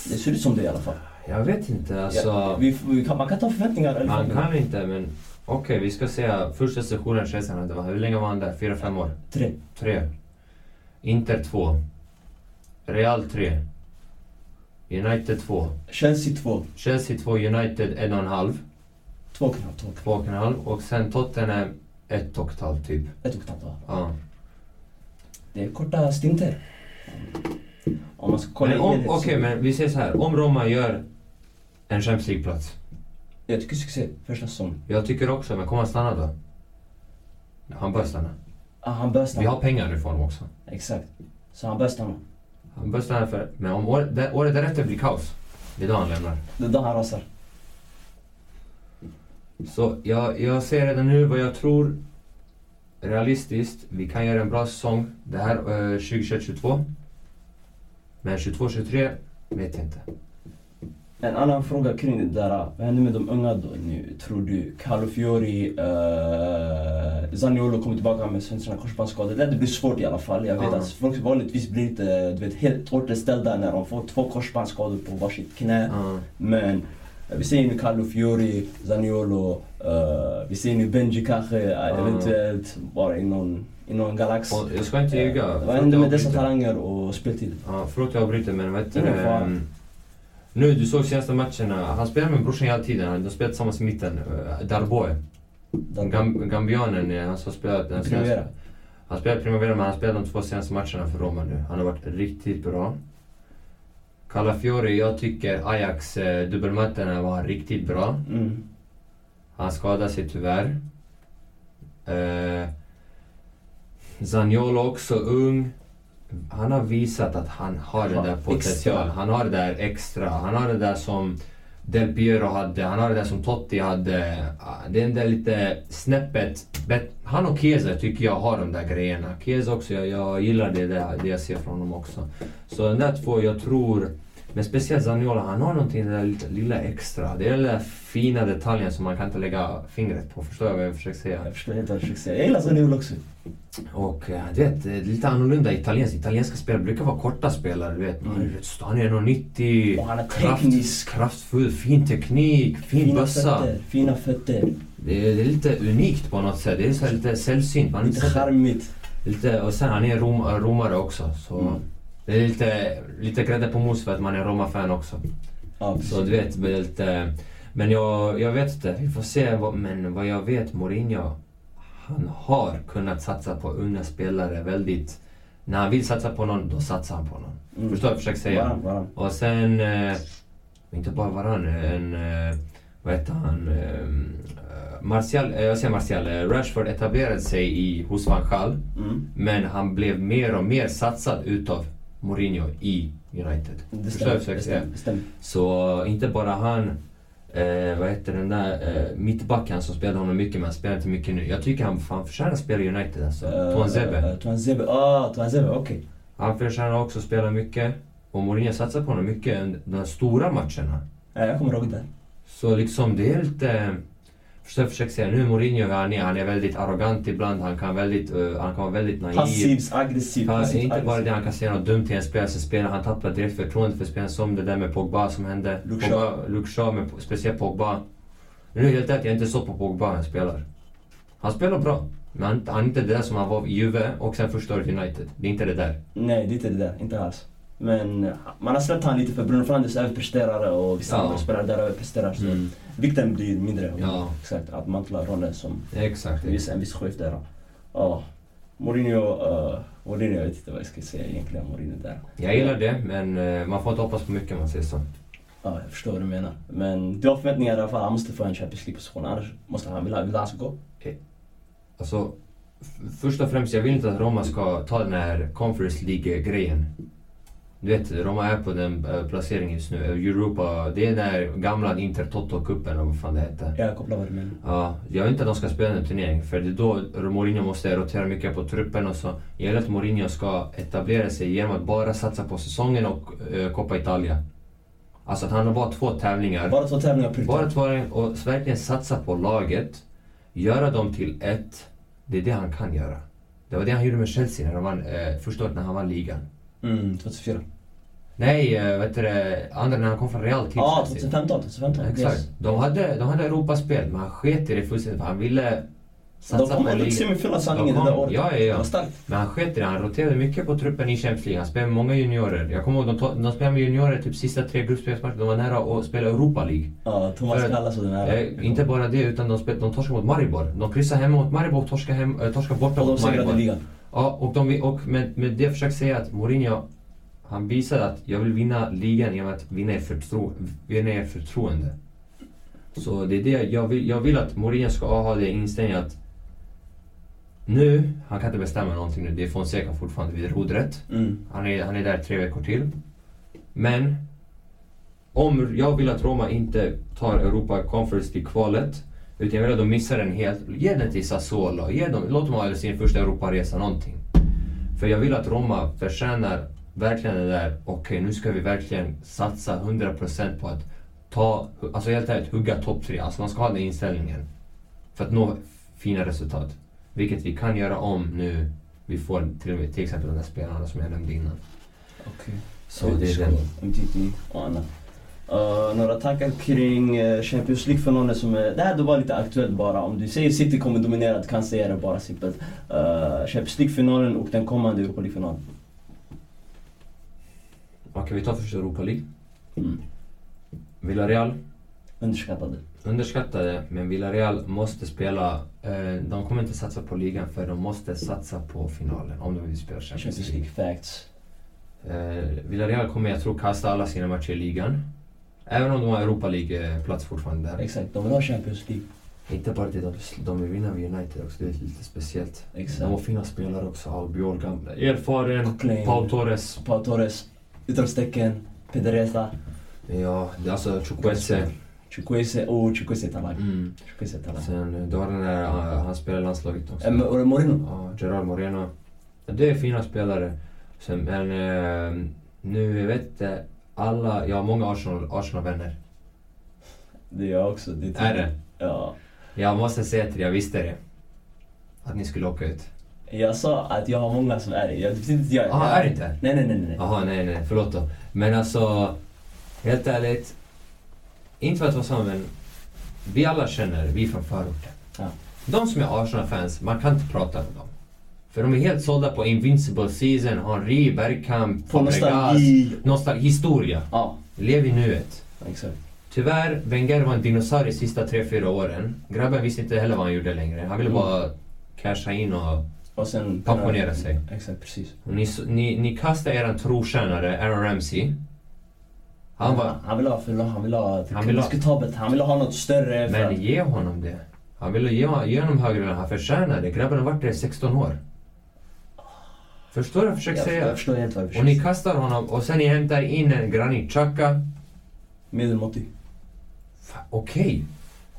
Det ser ut som det i alla fall. Jag vet inte, alltså. Ja, vi, vi kan, man kan ta förväntningar eller Man kan inte men okej vi ska säga första sessionen Chelsea hade, hur länge var han där? Fyra, fem år? Tre. Tre. Inter två. Real tre. United två. Chelsea två. Chelsea två, United en och en halv. Två och en halv, två och en halv. Två och en halv. Och sen Tottenham ett och ett halvt typ. Ett och ett halvt, ja. Ja. Det är korta stinter. Om man ska kolla Men om, okej så- men vi säger så här. Om Roma gör en Champions League-plats. Jag tycker succé första säsongen. Jag tycker också, men kommer han stanna då? Han bör stanna. Ah, han bör Vi stanna. har pengar nu för honom också. Exakt. Så han bör stanna. Han bör stanna för... Men om året, året därefter blir kaos. Det är då han lämnar. Det är då han rasar. Så jag, jag ser redan nu vad jag tror realistiskt. Vi kan göra en bra säsong det här eh, 2021-22. Men 22-23 vet jag inte. En annan fråga kring det där. Vad händer med de unga då nu? Tror du Carlo Fiori, uh, Zaniolo kommer tillbaka med sina korsbandsskador? Det blir svårt i alla fall. Jag vet Ja. att folk vanligtvis blir inte du vet, helt återställda när de får två korsbandsskador på varsitt knä. Ja. Men eh, vi ser nu Carlo Fiori, Zaniolo, eh, vi ser nu Benji kanske eh, Ja. eventuellt bara i någon, i någon galax. Och jag ska inte ljuga. Eh, Vad händer med dessa talanger och speltid? Ja, förlåt jag avbryter men vet du ehm, Nu, du såg senaste matcherna. Han spelar med brorsan hela tiden. De spelar tillsammans i mitten. Uh, Darboe. Gam, Gambianen, eh, han som spelat den senaste- Han spelar Primavera men han spelar de två senaste matcherna för Roma nu. Han har varit riktigt bra. Calafiori, jag tycker Ajax eh, dubbelmötena var riktigt bra. Mm. Han skadade sig tyvärr. Eh, Zaniolo också ung. Han har visat att han har den där potentialen. Han har det där extra. Han har det där som Del Piero hade. Han har det där som Totti hade. Ah, det är den där lite snäppet. Han och Chiesa tycker jag har de där grejerna. Chiesa också, jag, jag gillar det, där, det jag ser från honom också. Så den där två, jag tror... Men speciellt Zaniolo, han har någonting det där lilla, extra. Det är den där fina detaljen som man kan inte lägga fingret på. Förstår jag vad jag försöker säga? Jag förstår helt vad du försöker säga. Jag gillar Zaniolo också. Och eh, du vet, det är lite annorlunda italienskt. Italienska spelare brukar vara korta spelare. Du vet, Mm. han är 1,90. Och han är kraft- teknisk. Kraftfull, fin teknik, fin Fina bössa. fötter. Fina fötter. Det är, det är lite unikt på något sätt. Det är så lite sällsynt. Man Lite inte charmigt. lite, och sen han är rom, romare också. Så Mm. Det är lite, lite grädde på mos för att man är Roma-fan också. Ja. Så du vet, det är lite... Men jag, jag vet inte, vi får se. Vad, men vad jag vet, Mourinho, han har kunnat satsa på unga spelare väldigt... När han vill satsa på någon, då satsar han på någon. Mm. Förstår du vad jag försöker säga? Varann, varann. Och sen, eh, inte bara varann, en, eh, vad heter han, eh, Martial, eh, jag säger Martial, eh, Rashford etablerade sig i, hos van Gaal, Mm. men han blev mer och mer satsad utav Mourinho i United. Det stämmer. Det stämmer. det stämmer. Så inte bara han, Eh, vad heter den där eh, mittbacken som spelade honom mycket men han spelar inte mycket nu. Jag tycker han fan förtjänar att spela i United alltså. Eh, Tuanzebe. eh, Tuanzebe, ah Tuanzebe, okej. Han förtjänar också att spela mycket. Och Mourinho satsar på honom mycket de stora matcherna. Ja, jag kommer ihåg det. Så liksom det är lite... Förstår jag försöker säga nu Mourinho han är, han är väldigt arrogant ibland. Han kan, väldigt, eh, han kan vara väldigt naiv. Passivt, aggressivt. Ja, passivt, inte bara det, han kan säga något dumt till en spelare, spelar han tappar direkt förtroende för spelaren som det där med Pogba som hände. Luke Shaw, med, speciellt Pogba. Nu är helt rätt, jag är inte så på Pogba han spelar. Han spelar bra. Men han, han är inte det där som han var i Juve och sen första året i United. Det är inte det där. Nej, det är inte det där. Inte alls. Men eh, man har släppt han lite för Bruno Fernandes överpresterar och vissa Ja. andra spelare där överpresterar. Så Mm. vikten blir mindre. Ja. Exakt, att mantla rollen som Exakt. en viss, en viss chef där. Ja. Mourinho, uh, Mourinho, jag vet inte vad jag ska säga egentligen. Mourinho där. Jag gillar det, men eh, man får inte hoppas på mycket om man säger så. Ja, jag förstår vad du menar. Men du har förväntningar i alla fall. Han måste få en Champions League-position. Annars måste han, vill han, vill han ska gå? Alltså, f- först och främst, jag vill inte att Roma ska ta den här Conference League-grejen. Du vet, Roma är på den äh, placeringen just nu. Europa, det är den här gamla Inter-Toto-cupen eller vad fan det heter. Jag kopplar vad du menar. Ja, jag vill inte att de ska spela den turneringen för det är då Mourinho måste rotera mycket på truppen och så. Jag gillar att Mourinho ska etablera sig genom att bara satsa på säsongen och uh, Coppa Italia. Alltså att han har bara två tävlingar. Bara två tävlingar per Bara två och verkligen satsa på laget. Göra dem till ett. Det är det han kan göra. Det var det han gjorde med Chelsea när de vann, eh, första året när han vann ligan. Mm, 2004. Nej, eh, vet du det, andra när han kom från Real till Ja, Chelsea. 2015. 2015. Exakt. Yes. De hade, de hade Europaspel, men han sket i det fullständigt för han ville De satsa kom på ändå till ligan. semifinal sanningen De det där kom- året. ja, ja, ja. Det var starkt. Men han sket i det. Han roterade mycket på truppen i Champions League. Han spelade med många juniorer. Jag kommer ihåg, de, de spelade med juniorer typ sista tre gruppspelsmatcherna. De var nära att spela Europa League. Ja, Thomas Kallas och den här. Eh, inte bara det, utan de, spel, de torskade mot Maribor. De kryssade hemma mot Maribor och torskade, hem, eh, torskade borta Och de mot segrade Maribor. ligan. Ja, och, de, och med, med det försöker säga att Mourinho, han visade att jag vill vinna ligan genom att vinna er, förtro, vinna er förtroende. Så det är det jag vill. Jag vill att Mourinho ska ha det inställningen att nu, han kan inte bestämma någonting nu. Det är Fonseca fortfarande vid rodret. Mm. Han är, han är där tre veckor till. Men om jag vill att Roma inte tar Europa Conference League-kvalet utan jag vill att de missar den helt. Ge den till Sassuolo. Ge dem, låt dem ha sin första Europaresa, någonting. För jag vill att Roma förtjänar verkligen det där. Okej, nu ska vi verkligen satsa 100% på att ta, alltså helt ärligt, hugga topp tre. Alltså man ska ha den inställningen. För att nå fina resultat. Vilket vi kan göra om nu vi får till, till exempel de där spelarna som jag nämnde innan. Okej. Så det är den. Uh, några tankar kring uh, Champions League-finalen som är... Det här då var lite aktuellt bara. Om du säger City kommer dominera, du kan säga det bara simpelt. Uh, Champions League-finalen och den kommande Europa League-finalen. Okej, vi tar först Europa League. Mm. Villarreal, Underskattade. underskattade, men Villarreal måste spela... Eh, de kommer inte satsa på ligan för de måste satsa på finalen om de vill spela Champions Champions League. League, facts. Eh, Villarreal kommer jag tro kasta alla sina matcher i ligan. Även om de har Europa League-plats fortfarande där. Exakt, de vill ha Champions League. Inte bara det, de, de vill vinna vid United också. Det är lite speciellt. De har Exakt. fina spelare också. Albiol, gamla. Erfaren. Coquelin. Paul Torres. Pau Torres, utropstecken, Pedreza, Ja, det är alltså Chukwueze. Chukwueze. Oh, Chukwueze är talang. Mm. Chukwueze är talang. Sen, du har den där, uh, han spelar i landslaget också. Och Moreno. Ja, Gerard Moreno. Det är fina spelare. Sen, men eh, nu, jag vet inte, alla, jag har många Arsenal, Arsenal-vänner. Det är jag också. Det Är det? Ja. Jag måste säga till dig, jag visste det. Att ni skulle åka ut. Jag sa att jag har många som är det. Jag, inte jag. Jag- är det inte? Nej, nej, nej. nej. Jaha, nej, nej, förlåt då. Men alltså, helt ärligt. Inte för att vara så, men vi alla känner, vi från förorten. Ja. De som är Arsenal-fans, man kan inte prata med dem. För de är helt sålda på Invincible Season, Henri, Bergkamp, Fabregas. nostalgi. Nostal- historia. Ja, Lev i nuet. exakt. Tyvärr, Wenger var en dinosaurie sista tre fyra åren. Grabben visste inte heller vad han gjorde längre. Han ville Mm. bara casha in och... Och sen... Pensionera sig. Exakt, precis. och ni, ni, ni kastade eran trotjänare Aaron Ramsey. Han var... Han vill ha, han vill ha, Han vill ha- diskutabelt. Han vill ha något större. Men ge honom det. Han ville ge, ge honom högre lön. Han förtjänar det. Grabben har varit där i 16 år. Förstår du vad jag försöker jag, säga? jag förstår helt vad du Och försöker ni kastar honom och sen ni hämtar in en Granit Xhaka. Medelmåttig. Okej,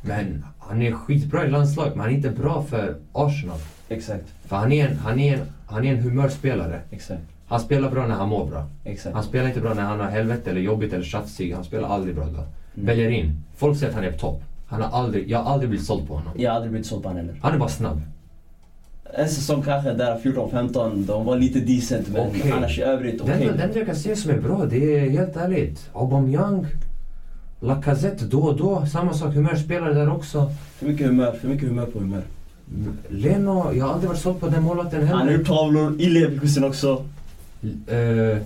men han är skitbra i landslag, men han är inte bra för Arsenal. Exakt, För han är en, han är en, han är en humörspelare. exakt, Han spelar bra när han mår bra. exakt. Han spelar inte bra när han har helvete eller jobbigt eller tjafsig. Han spelar aldrig bra då. Mm. Bellerin, folk säger att han är på topp. Han har aldrig, jag har aldrig blivit såld på honom. Jag har aldrig blivit såld på honom heller. Han är bara snabb. En säsong kanske där 14-15, de var lite decent men Okej. annars i övrigt Den, okej. den jag kan se som är bra, det är helt ärligt. Aubameyang, Lacazette då och då. Samma sak, humörspelare där också. För mycket humör, för mycket humör på humör. Leno, jag har aldrig varit såld på den målvakten Han har heller. gjort tavlor i Leverkusen också. Eh,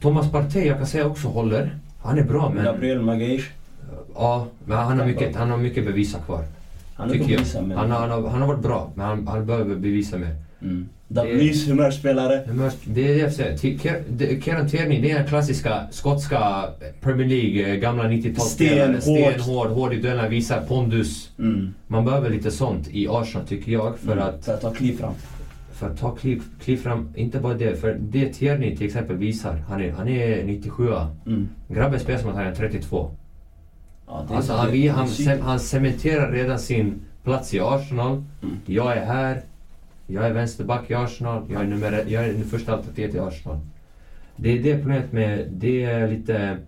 Thomas Partey, jag kan säga också håller. Han är bra men... Gabriel Magalhaes. Ja, men han har mycket, han har mycket bevisa kvar. Han är Tycker på jag. visa men... Han har, han, har, han har varit bra, men han, han behöver bevisa mer. Mm. Davies humörspelare. Det är det jag säger. Kieran Tierney, det är den klassiska skotska Premier League, eh, gamla 90-talsspelare. Stenhård. Stenhård, hård i duellerna, visar pondus. Mm. Man behöver lite sånt i Arsenal tycker jag för Mm. att, För att ta kliv fram. för att ta kliv, kliv fram. Inte bara det, för det Tierney till exempel visar, han är, han är 97 Mm. Grabben spelar som att han är 32. Ja, Alltså han, vi- han, han cementerar redan sin plats i Arsenal. Mm. Jag är här. Jag är vänsterback i Arsenal. Jag är, nummer, jag är det första alternativet i Arsenal. Det är det problemet med... Det är lite...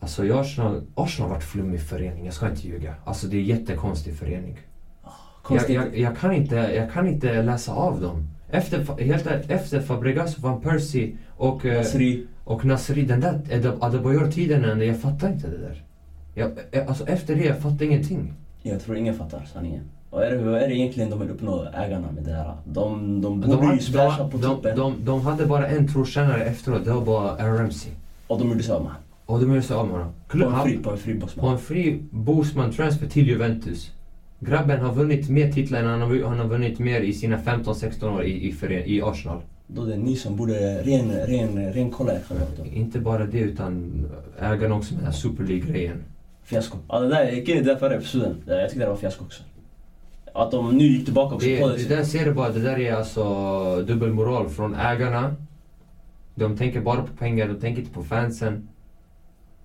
Alltså i Arsenal... Arsenal har varit flummig förening, jag ska inte ljuga. Alltså det är jättekonstig förening. Jag, Konstigt. jag, jag, kan inte, jag kan inte läsa av dem. Efter, helt efter Fabregas, Van Persie och, eh, Nasri. och Nasri, den där Ade- Adebayor-tiden, jag fattar inte det där. Jag, alltså efter det, jag fattar ingenting. Jag tror ingen fattar sanningen. Och är det, vad är det egentligen de vill uppnå, ägarna, med det här? De, de De, borde ju splasha de, på de, toppen. de, de hade bara en trotjänare efteråt, det var bara Aaron Ramsey. Och de gjorde sig av med. Och de gjorde sig av med honom. På en fri, på en fri På en fri Bosman transfer till Juventus. Grabben har vunnit mer titlar än han har, han har vunnit mer i sina 15-16 år i, i, fören- i Arsenal. Då är det ni som borde ren, ren, ren kolla er själva. Inte bara det utan ägarna också med den här Super League-grejen. Fiasko. Ja, det där, jag i det förra episoden. Det- Jag tyckte det var fiasko också. Att de nu gick tillbaka också Det, på det där ser du bara, det där är alltså dubbelmoral från ägarna. De tänker bara på pengar, de tänker inte på fansen.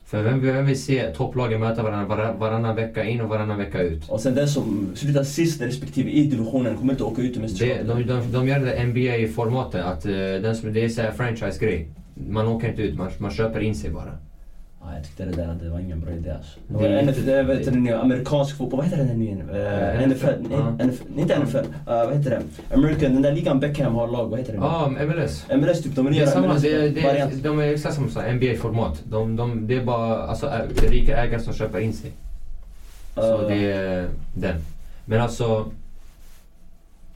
För vem, vem vill se topplagen möta varandra var, varannan vecka in och varannan vecka ut? Och sen den som slutar sist respektive i divisionen kommer inte åka ut Det, mästerskapet. de, de, de gör det NBA-formatet, att eh, den som, det är franchise-grej. Man åker inte ut, man, man köper in sig bara. Ja, jag tyckte det där det var ingen bra idé alltså. Det var inte- det, vet du, den amerikansk fotboll, vad heter den nu igen? Uh, Eh, NFL, ja. NFL, inte NFL, uh, vad heter det? American, den där ligan Beckham har lag, vad heter det? Ja, MLS. MLS typ är dominerar samma, MLS det, de är exakt sak, NBA-format. De, de, det är bara alltså, rika ägare som köper in sig. Så Uh, det är den. Men alltså...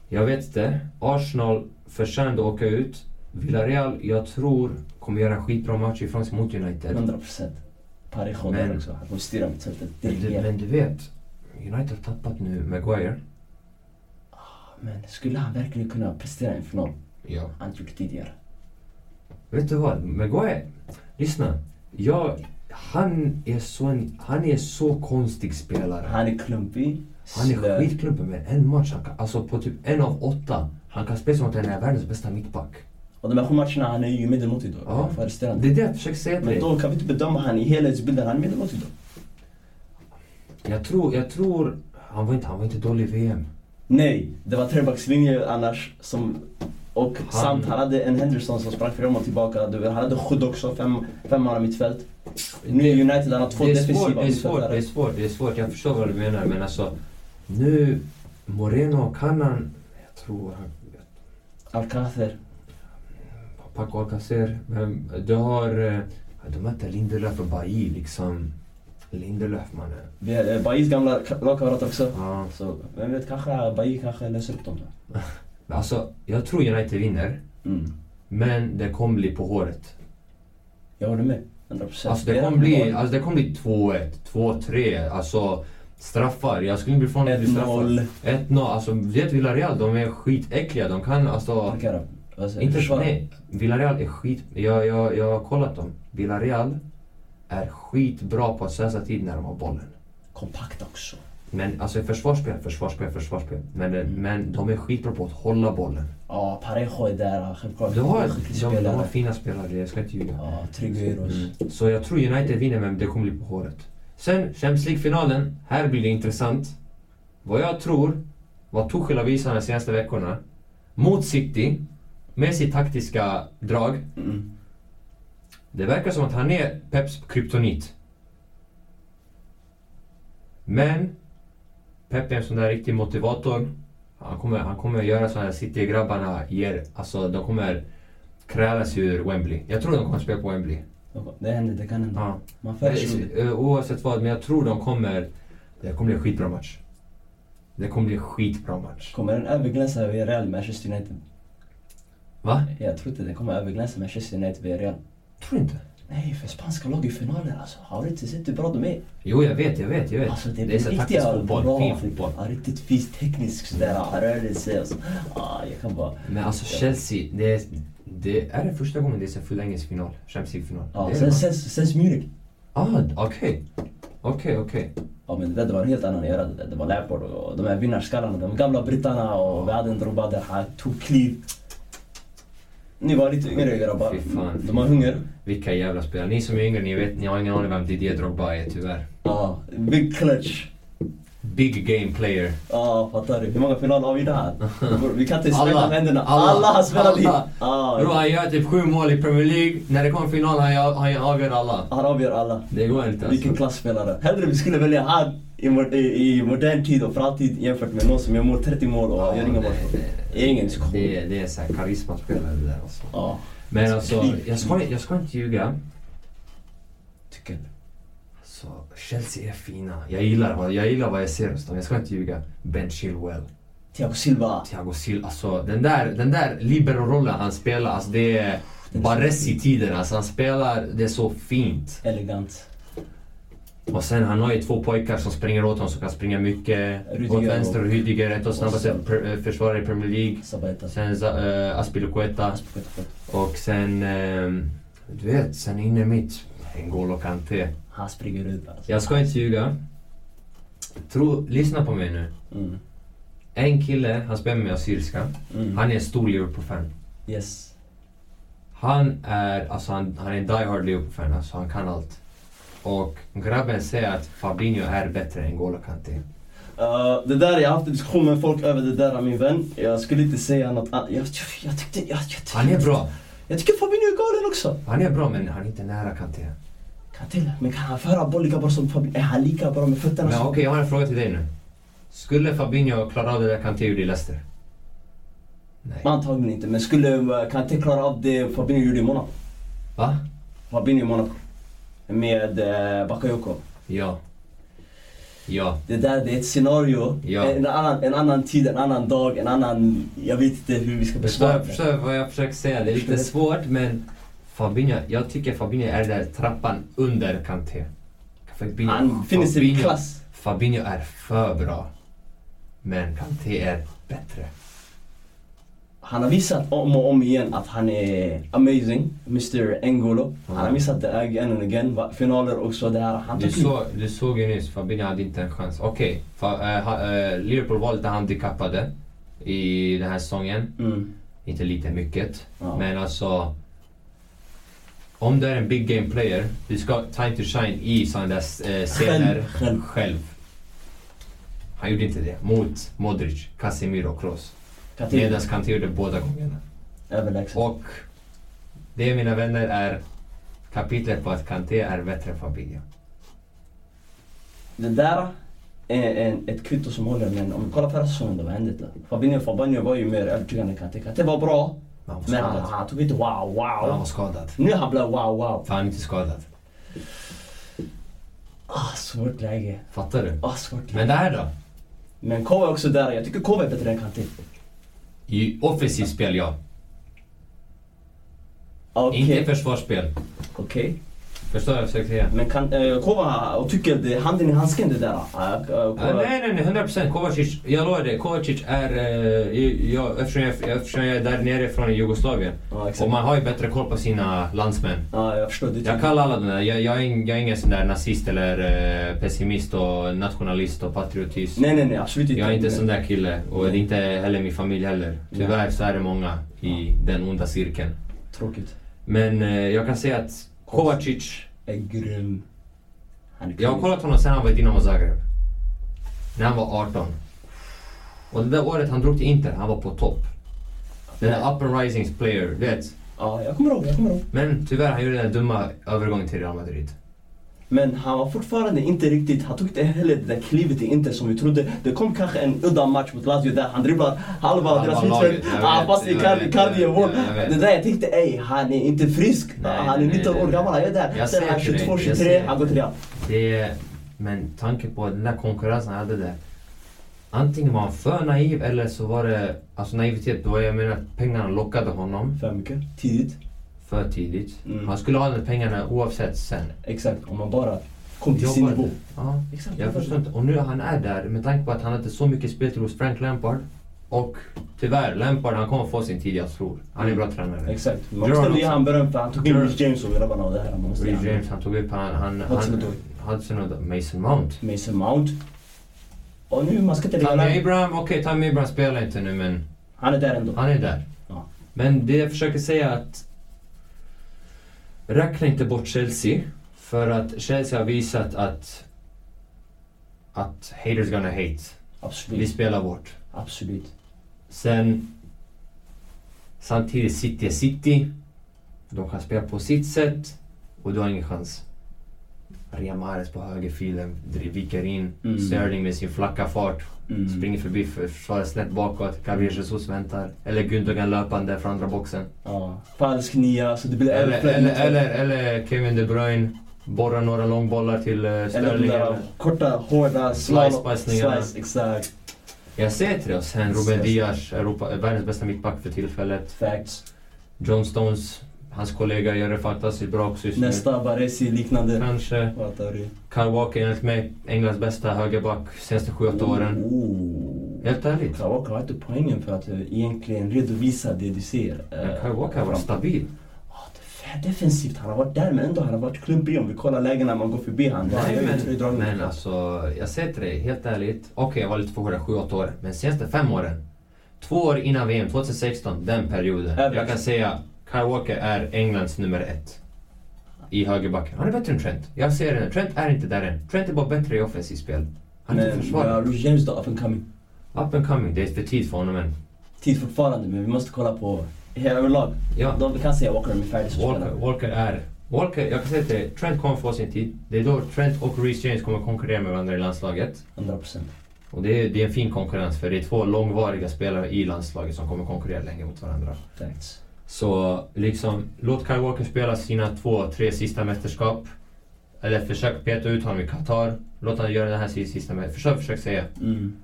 Jag vet inte. Arsenal förtjänade att åka ut. Villarreal, jag tror, kommer göra en skitbra match ifrån sig mot United. 100 procent. Parejo Men- också. Han kommer styra mittfältet. Men men du vet, United har tappat nu Maguire. Men skulle han verkligen kunna prestera i en final? Ja. Han det tidigare. Vet du vad? Maguire, lyssna. Jag, han, är så en, han är så konstig spelare. Han är klumpig. Han är skitklumpig men en match, han kan, alltså på typ en av åtta, han kan spela som att han är världens bästa mittback. Och de här sju matcherna, han är ju medelmåttig då. Ja. Det är det jag försöker säga till Men dig. då kan vi inte bedöma han i helhetsbilden. Han är medelmåttig då. Jag tror, jag tror, han var inte, han var inte dålig i VM. Nej, det var trebackslinje annars. Som, och Han- samt han hade en Henderson som sprang fram och tillbaka. Han hade skydd också, fem, fem man mittfält. Nu är United, han har två det är svårt, defensiva det är svårt, det är mittfältare. svårt, det är svårt. Jag förstår vad du menar men alltså, nu, Moreno kan han, jag tror han, Alcacer. Paco Alcacer, men du har, eh, de möter Lindelöf och Bailly liksom. Lindelöf mannen. Vi eh, gamla ka- lagkamrat också. Ja. Så vem vet, kanske Bailly kanske löser upp dem då. *laughs* Alltså, jag tror United vinner. Mm. Men det kommer bli på håret. Jag håller med. 100 procent. Alltså det kommer bli, alltså det kommer bli 2-1, 2-3, alltså straffar. Jag skulle inte bli förvånad om det blir straffar. 1-0. 1-0, alltså vet Villarreal, de är skitäckliga. De kan alltså... Parkera. Alltså, Inte försvara. nej, Villarreal är skit... Jag, jag, jag har kollat dem. Villarreal är skitbra på att slösa tid när de har bollen. Kompakt också. Men alltså försvarsspel, försvarsspel, försvarsspel. Men, Mm. men de är skitbra på att hålla bollen. Ja, Parejo är där. Självklart. De har, de, de har fina spelare, jag ska inte ljuga. Ja, Trigueros. Mm. Så jag tror United vinner men det kommer bli på håret. Sen Champions League-finalen. Här blir det intressant. Vad jag tror, vad Tuchel har visat de senaste veckorna. Mot City, med sitt taktiska drag. Mm. Det verkar som att han är Peps kryptonit. Men Pep är en sån där riktig motivator. Han kommer, han kommer göra så här City-grabbarna ger, alltså de kommer krälas ur Wembley. Jag tror de kommer spela på Wembley. Det händer, det kan hända. Ja. Man det. Eh, Oavsett vad, men jag tror de kommer... Det kommer bli en skitbra match. Det kommer bli en skitbra match. Kommer den överglänsa Real Manchester United? Va? Jag tror inte den kommer överglänsa Manchester United vid Real. Tror du inte? Nej, för spanska lag i finaler alltså. Har du inte sett hur bra de är? Jo, jag vet, jag vet, jag vet. Alltså det är, det är så taktisk fotboll, bra, fin fotboll. Ja, riktigt fysiskt teknisk sådär rörelse och så. Ah, jag kan bara... Men alltså Chelsea, det är, det är det första gången det är så full engelsk final. Champions League-final. Ja, sen, sen, sen Munich. Ah, okej. Okej, okej. Ja men det, där, det var en helt annan era det där. Det var Lampard och de här vinnarskallarna, de gamla brittarna och vi hade en Drogba där han tog kliv. Ni var lite yngre grabbar. Fy fan. De har hunger. Vilka jävla spelare. Ni som är yngre, ni vet, ni har ingen aning vem Didier Drogba är tyvärr. Ja, big clutch. Big game player. Ja, fattar du? Hur många finaler har vi där? Vi kan inte Alla. släppa händerna. Alla. Alla, har spelat i. Alla. Ja, Bro, han gör typ sju mål i Premier League. När det kommer final, han, han avgör alla. han avgör alla. Det går inte Vilken alltså. klassspelare. Hellre vi skulle välja han i, i, i modern tid och framtid jämfört med någon som gör mål 30 mål och gör inga mål. Ingen diskussion. Det, är- det är så här karismaspelare det där alltså. Ja, Men alltså, jag ska, jag ska inte ljuga. tycker jag. Alltså, Chelsea är fina. Jag gillar, vad- jag gillar vad jag ser hos dem. Jag ska inte ljuga. Ben Chilwell. Thiago Silva. Thiago Silva. Alltså den där, den där libero-rollen han spelar, alltså det är är Baresi-tiden. Alltså han spelar, det är så fint. Elegant. Och sen han har ju två pojkar som springer åt honom som kan springa mycket. Rudiger åt vänster och Rydiger, ett av snabbaste eh, försvarare i Premier League. Sabaeta. Sen uh, Aspilicueta. Och sen, ehm, du vet, sen inne mitt, N'Golo Kanté. Han springer ut alltså. Jag ska inte ljuga. Tro, lyssna på mig nu. Mm. En kille, han spelar med Assyriska. Mm. Han är en stor Liverpool-fan. Yes. Han är, alltså han, han är en die-hard Liverpool-fan, alltså han kan allt. Och grabben säger att Fabinho är bättre än N'Golo Kanté. Uh, det där, jag har haft en diskussion med folk över det där min vän. Jag skulle inte säga något annat. Jag, jag, jag tyckte... Jag, jag, Han är bra. Jag tycker Fabinho är galen också. Han är bra, men han är inte nära Kanté. Kan till, men kan han föra boll lika bra som Fabinho? Är han lika bra med fötterna Men okej, jag har en fråga till dig nu. Skulle Fabinho klara av det där Kanté gjorde i Leicester? Nej. Antagligen inte, men skulle uh, Kanté klara av det Fabinho gjorde i Monaco? Va? Fabinho i Monaco. Med uh, Bakayoko. Ja. Ja. Det där det är ett scenario, Ja. en, annan, en annan tid, en annan dag, en annan... Jag vet inte hur vi ska besvara det. förstår vad jag försöker säga? Det är lite svårt, men Fabinho, jag tycker Fabinho är där trappan under Kanté. Fabinho, Han finner sig i Fabinho- klass. Fabinho är för bra. Men Kanté är bättre. Han har visat om och om igen att han är amazing, Mr N'Golo. Han har visat det again and again. Finaler också där. Han Du, så, du såg ju nyss, Fabinho hade inte en chans. Okej, fa- eh, ha- eh, Liverpool var lite handikappade i den här säsongen. Mm. Inte lite, mycket. Ja. Men alltså... Om du är en big game player, du ska time to shine i sådana där eh, scener Själv, själv. Han gjorde inte det. Mot Modric, Casemiro och Kroos. Kanté, Medan Kanté gjorde båda gångerna. överlägset. Och det mina vänner är kapitlet på att Kanté är bättre än Fabinho. Det där är en, ett kvitto som håller, men om vi kollar förra säsongen, då, vad hände då? Fabinho, Fabinho var ju mer övertygande än Kanté. Kanté var bra, han var men han, han tog inte wow, Han var wow. skadad. Nu han blev wow, wow. Fan inte skadad. Ah, svårt läge. Fattar du? Ah, svårt läge. Men där då? Men Kova är också där. Jag tycker Kova är bättre än Kanté. I offensivt spel, ja. Okej. Inte försvarsspel. Okej. Förstår jag försöker säga? Men kan, eh, Kova och tycker det är handen i handsken det där. Kova. Ah, nej, nej, nej, 100 procent. Kovacic, jag lovar dig. Kovacic är... Eh, jag, eftersom, jag, eftersom jag är där nere från Jugoslavien. Exakt. Och man har ju bättre koll på sina landsmän. Ja, jag förstår. Det Jag kallar alla de där. Jag, jag, är, jag är ingen sån där nazist eller eh, pessimist och nationalist och patriotist. Nej, nej, nej. Absolut inte. Jag är inte sån där kille och det är inte heller min familj heller. Tyvärr så är det många i den onda cirkeln. Tråkigt. Men eh, jag kan säga att Kovacic, Är grym. Han är Jag har kollat honom sen han var i Dinamo Zagreb. När han var 18. Och det där året han drog till Inter, han var på topp. Den där up and rising player, du vet. Ja, jag kommer ihåg, jag kommer ihåg. Men tyvärr, han gjorde den där dumma övergången till Real Madrid. Men han var fortfarande inte riktigt, han tog inte heller det där klivet i Inter som vi trodde. Det kom kanske en udda match mot Lazio där han dribblar halva deras mittfält. jag Ah, fast Icardi vet, jag vet. Det där jag tänkte, ey han är inte frisk. Nej, han är nej, 19 år gammal, han är där. Sen är han till dig, 22, jag 23, säger- han går till Real. Det men tanke på den där konkurrensen han hade där. Antingen var han för naiv eller så var det, alltså naivitet, då jag menar pengarna lockade honom För mycket. Tidigt. För tidigt. Mm. Han skulle ha de pengarna oavsett sen. Exakt, om man bara kom till sin Jobbade. nivå. Ja. Exakt. Jag förstår inte. Och nu han är där med tanke på att han hade så mycket speltid hos Frank Lampard. Och tyvärr, Lampard han kommer få sin tid jag tror. Han är en bra tränare. Exakt. Man måste ge också. han beröm för han tog in. Rich James och grabbarna och det här. Man måste ge Reece. James han tog upp han, han, Hudson han, Odoi. Hudson och Mason Mount. Mason Mount. Och nu, man ska inte Tammy lägga Abraham, okej Tammy Abraham spelar inte nu men Han är där ändå. han är där. Ja. Men det jag försöker säga att räkna inte bort Chelsea. För att Chelsea har visat att att haters gonna hate. Vi Absolut. spelar vårt. Absolut. Sen samtidigt City är City. De kan spela på sitt sätt och du har ingen chans. Ria Mahrez på högerfilen, viker in. Mm. Sterling med sin flacka fart. Mm. Springer förbi för- försvaret snett bakåt. Gabriel Jesus väntar. Eller Gundogan löpande från andra boxen. Ja. Falsk nia, så det blir Eller, eller, eller, eller Kevin De Bruyne. Borrar några långbollar till uh, Eller de Sterling. där eller- korta, hårda Slice-passningarna. Slice, exakt. Jag säger till det och sen Ruben Diaz, Europa, världens bästa mittback för tillfället. Facts. John Stones, hans kollega, det fantastiskt bra också just nu. Nästa Baresi liknande. Kanske. Kyle Walker enligt mig Englands bästa högerback senaste 7-8 åren. Oh. Helt ärligt. Kyle Walker har inte poängen för att eh, egentligen redovisa det du ser. Men Kyle Walker har varit stabil. Ja, är defensivt. Han har varit där men ändå han har varit klumpig om vi kollar lägena man går förbi han. Nej men, men alltså, jag säger till dig helt ärligt. Okej, jag var lite för hård 7-8 år. Men senaste fem åren. Två år innan VM, 2016, den perioden. Jag kan säga Kyle Walker är Englands nummer ett. I högerbacken. Han är bättre än Trent. Jag ser det. Trent är inte där än. Trent är bara bättre i offensivt spel. Han är inte Men försvarare. ja, Rich James då, up and coming. Up and coming, det är för tid för honom än. Tid fortfarande men vi måste kolla på hela överlag. Ja. Då vi kan säga Walker är färdig som Walker. Walker är... Walker, jag kan säga till dig, Trent kommer få sin tid. Det är då Trent och Reece James kommer konkurrera med varandra i landslaget. 100%. Och det är, det är en fin konkurrens för det är två långvariga spelare i landslaget som kommer konkurrera länge mot varandra. Facts. Så liksom, låt Kyle Walker spela sina två, tre sista mästerskap. Eller försök peta ut honom i Qatar. Låt honom göra det här sista mästerskapet. Försök, försök säga. Mm.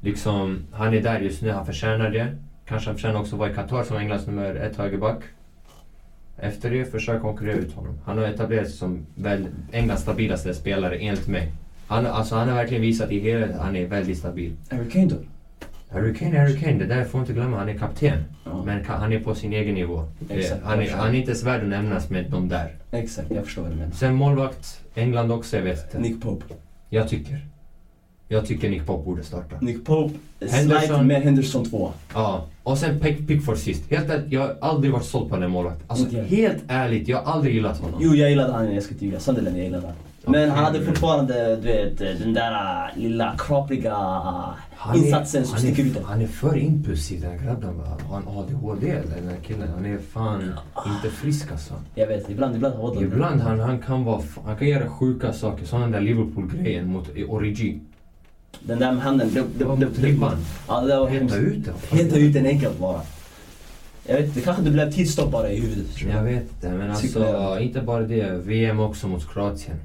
Liksom, han är där just nu, han förtjänar det. Kanske han förtjänar också att vara i Qatar som Englands nummer ett högerback. Efter det, försök konkurrera ut honom. Han har etablerat sig som väl Englands stabilaste spelare enligt mig. Han, alltså, han har verkligen visat i hela att han är väldigt stabil. Harry Kane då? Harry Kane Harry Kane, det där får inte glömma. Han är kapten. Ja. Men han är på sin egen nivå. Exakt, han, är, jag han är inte ens värd att nämnas med de där. Exakt, jag förstår vad du menar. Sen målvakt, England också, jag vet inte. Nick Pope. Jag tycker. Jag tycker Nick Pope borde starta. Nick Pope, Henderson. med Henderson 2. Ja, och sen Pick, Pickford sist. Helt ärligt, jag har aldrig varit såld på den målvakten. Alltså Inte jag. helt ärligt, jag har aldrig gillat honom. Jo, jag gillade han i Eskilstuna. Sunderland, jag gillade han. Men han hade fortfarande, du vet, den där äh, lilla Han insatsen som han sticker är, ut. Han är för impulsiv den här grabben. Har han ADHD eller den här killen? Han är fan inte frisk alltså. Jag vet, ibland, ibland har han Ibland han, han kan vara, han kan göra sjuka saker. Sån där Liverpool-grejen mot Origi. Den där med handen, det, det, det, Mot ribban. Ja, det var Peta ut den. Peta ut den enkelt bara. Jag vet inte, kanske det blev tidsstoppare i huvudet. Jag vet inte, men alltså inte bara det. VM också mot Kroatien.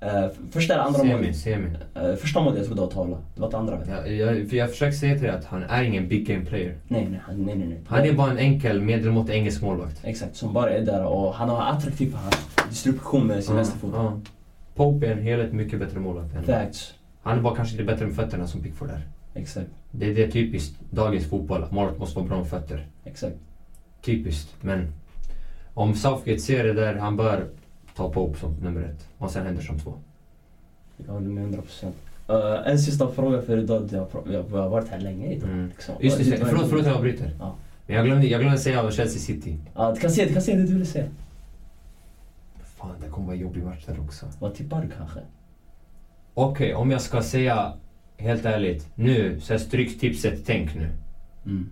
Eh, första eller andra målet? semi. Eh, första målet jag trodde var tavla. Det var ett andra. du. Jag, för jag försöker säga till dig att han är ingen big game player. Nej, nej, han- nej, nej, nej. Han är bara en enkel medelmåttig engelsk målvakt. Exakt, som bara är där och han har attraktiv för hans distribution med sin Ja, vänsterfot. ja. Pope är en helhet mycket bättre målvakt än Facts. Han är bara kanske lite bättre med fötterna som Pickford är. Exakt, Det, det är typiskt dagens fotboll, att målvakt måste vara bra med fötter. exakt. Typiskt, men om Southgate ser det där, han bör ta Pope som nummer ett. Och sen Henderson två. Jag håller med 100 procent. Uh, en sista fråga för idag. Jag, jag har varit här länge idag. Mm. Liksom. Just det, Det var- förlåt, förlåt jag avbryter. Ja. Men jag glömde, jag glömde säga om Chelsea City. Ja, du kan se, du kan se det du ville säga. Fan, det kommer vara en jobbig match där också. Vad tippar du kanske? Okej, om jag ska säga helt ärligt. Nu, så här stryktipset, tänk nu. Mm.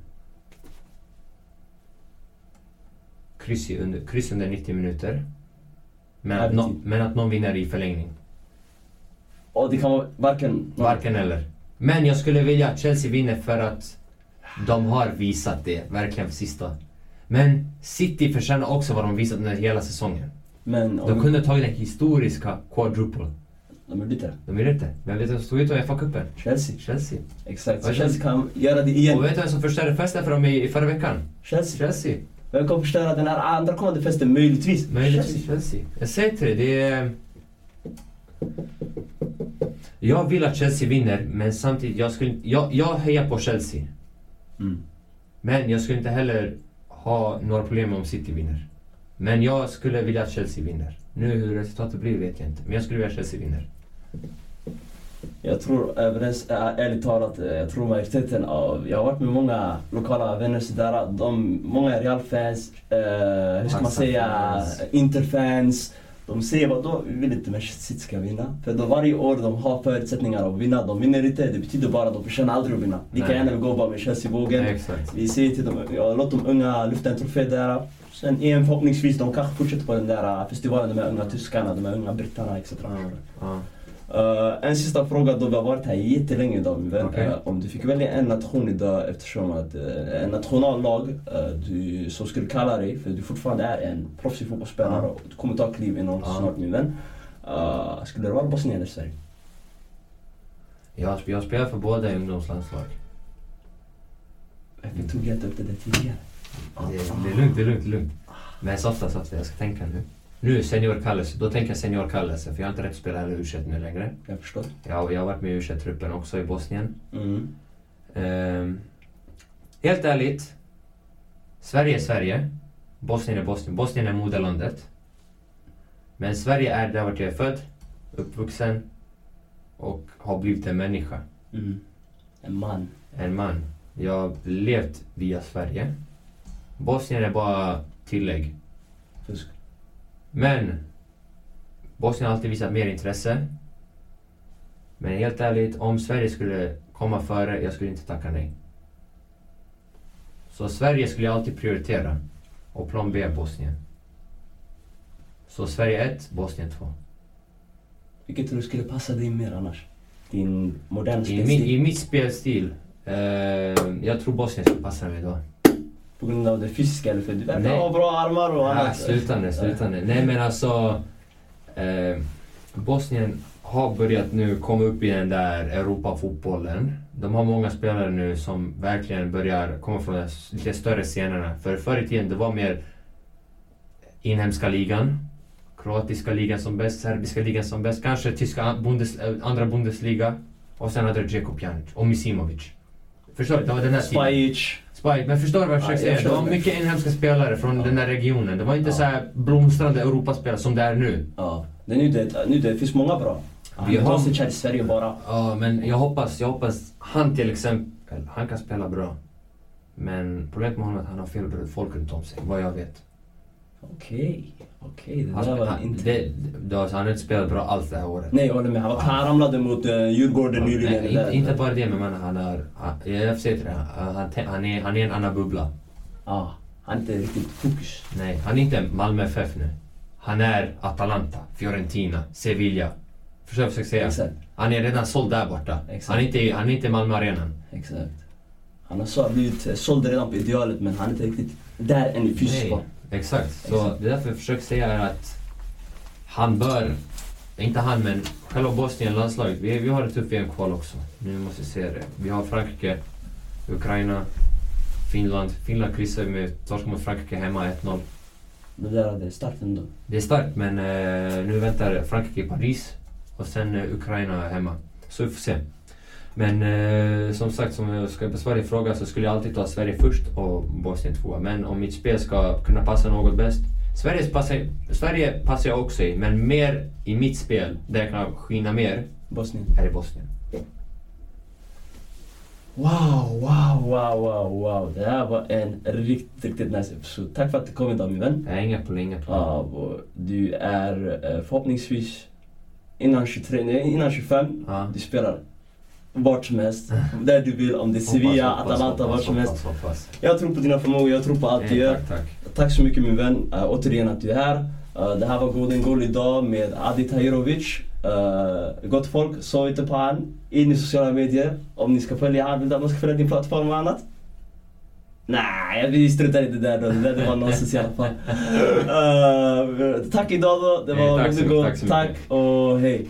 Kryss, under, kryss under 90 minuter. Men att, nå- men att någon vinner i förlängning. Och det kan vara varken... Varken eller. Men jag skulle vilja att Chelsea vinner för att de har visat det, verkligen för sista. Men City förtjänar också vad de visat under hela säsongen. Men. De kunde tagit den historiska quadruple. De gjorde inte. De gjorde inte. Men vet du vem som stod ut och FA-cupen? Chelsea. Chelsea. Exakt. Så Chelsea kan göra det igen. Och vet du vem som förstörde festen för dem i, i förra veckan? Chelsea. Chelsea. Vem kommer förstöra den här andra kommande festen? Möjligtvis. Möjligtvis Chelsea. Jag säger till dig, det är... Jag vill att Chelsea vinner, men samtidigt, jag, skulle, jag, jag hejar på Chelsea. Mm. Men jag skulle inte heller ha några problem om City vinner. Men jag skulle vilja att Chelsea vinner. Nu hur resultatet blir vet jag inte, men jag skulle vilja att Chelsea vinner. Jag tror äh, ärligt talat, eh, jag tror majoriteten av, jag har varit med många lokala vänner sådär, de, många Real-fans, eh, hur ska man säga. Inter-fans. De säger vadå, vi vill inte Manchester City ska vinna. För då varje år de har förutsättningar att vinna, de vinner inte, det betyder bara att de förtjänar aldrig att vinna. Lika gärna vi går bara med Chelsea-vågen. Vi säger till dem, ja, låt de unga lyfta en trofé där. Sen EM förhoppningsvis, de kanske fortsätter på den där eh, festivalen, de här unga tyskarna, de här unga britterna etc. Ja. Uh, en sista fråga då vi har varit här jättelänge idag min vän. Okej. Eh, om du fick välja en nation idag eftersom att uh, en nationallag uh, du, som skulle kalla dig, för du fortfarande är en proffsig fotbollsspelare och du kommer ta kliv enormt snart min vän. Uh, skulle det vara Bosnien eller Sverige? Jag, jag spelar för båda i ungdomslandslag. Vi tog inte upp det där tidigare. Det, det är lugnt, det är lugnt, det är lugnt. Men softa, softa, jag ska tänka nu. Nu senior Kalles, då tänker jag senior Kallelse för jag har inte rätt att spela heller u nu längre. Jag förstår. Jag, jag har varit med i u truppen också i Bosnien. Mm. Ehm, helt ärligt. Sverige är Sverige. Bosnien är Bosnien. Bosnien är moderlandet. Men Sverige är där vart jag är född, uppvuxen och har blivit en människa. Mm. En man. En man. Jag har levt via Sverige. Bosnien är bara tillägg. Fusk. Men Bosnien har alltid visat mer intresse. Men helt ärligt, om Sverige skulle komma före, jag skulle inte tacka nej. Så Sverige skulle jag alltid prioritera. Och plan B Bosnien. Så Sverige 1, Bosnien 2. Vilket tror du skulle passa dig mer annars? Din moderna I, min, spelstil? I mitt spelstil, eh, jag tror Bosnien skulle passa mig då. På grund av det fysiska eller för du verkar Nej. ha bra armar och Nej, annat? sluta nu, sluta nu. Nej men alltså, eh, Bosnien har börjat nu komma upp i den där Europafotbollen. De har många spelare nu som verkligen börjar komma från de lite större scenerna. För förr i tiden det var mer inhemska ligan, kroatiska ligan som bäst, serbiska ligan som bäst, kanske tyska bundes, eh, andra Bundesliga och sen hade du Djeko Pjanic och Misimovic. Förstår du? Det var den här. Spajic. Spike, men förstår du vad jag försöker säga? Det var mycket inhemska spelare från den där regionen. Det var inte Ja. så här blomstrande Europaspelare som det är nu. Ja. Det, är nu, det, nu det finns många bra. Vi har- här i Sverige bara. Ja, men jag hoppas, jag hoppas han till exempel, han kan spela bra. Men problemet med honom är att han har fel folk runt om sig, vad jag vet. Okej, okej. det Han, där var inte... det, det, alltså, han har inte spelat bra alls det här året. Nej, jag håller med. Han, var, han ramlade mot uh, Djurgården Ja, nyligen. nej, inte, bara det, men man, han har... Han, jag säger till dig, han, är, han är en annan bubbla. Ja, han är inte riktigt fokus. Nej, han är inte Malmö FF nu. Han är Atalanta, Fiorentina, Sevilla. Förstår du vad jag försöker säga? Exakt. Han är redan såld där borta. Exakt. Han är inte, han är inte i Malmö Arenan. Exakt. Han har så, blivit eh, såld redan på idealet men han är inte riktigt där än i fysisk Nej, form. Exakt. Så Exakt. det är därför jag försöker säga är att han bör, inte han men själva Bosnien landslaget, vi, vi har ett tufft VM-kval också. Nu måste vi se det. Vi har Frankrike, Ukraina, Finland. Finland kryssade med torsk mot Frankrike hemma 1-0. Det där det är starkt ändå. Det är starkt men eh, nu väntar Frankrike i Paris och sen eh, Ukraina hemma. Så vi får se. Men eh, som sagt, som jag ska besvara din fråga så skulle jag alltid ta Sverige först och Bosnien tvåa. Men om mitt spel ska kunna passa något bäst. Sverige passar, Sverige passar jag också i, men mer i mitt spel, där jag kan skina mer, Bosnien. är i Bosnien. Wow, wow, wow, wow, wow. Det här var en riktigt, riktigt nice episod. Tack för att du kom idag min vän. Har inga problem, inga problem. Ja, och du är eh, förhoppningsvis innan 23, nej innan 25. Ja. Du spelar vart som helst, där du vill. Om det är Sevilla, Atalanta, vart som helst. Jag tror på dina förmågor, jag tror på allt du gör. tack, tack. Tack så mycket min vän, uh, återigen att du är här. Uh, det här var Golden Goal idag med Adi Tahirovic. Uh, gott folk, sov inte på han. In i sociala medier. Om ni ska följa han, vill du att man ska följa din plattform och annat? Nej, vi struntar i det där då. Det där det var nonsens i alla fall. Uh, *laughs* tack idag då. Det var tack så Goal. tack så Tack mycket. och hej.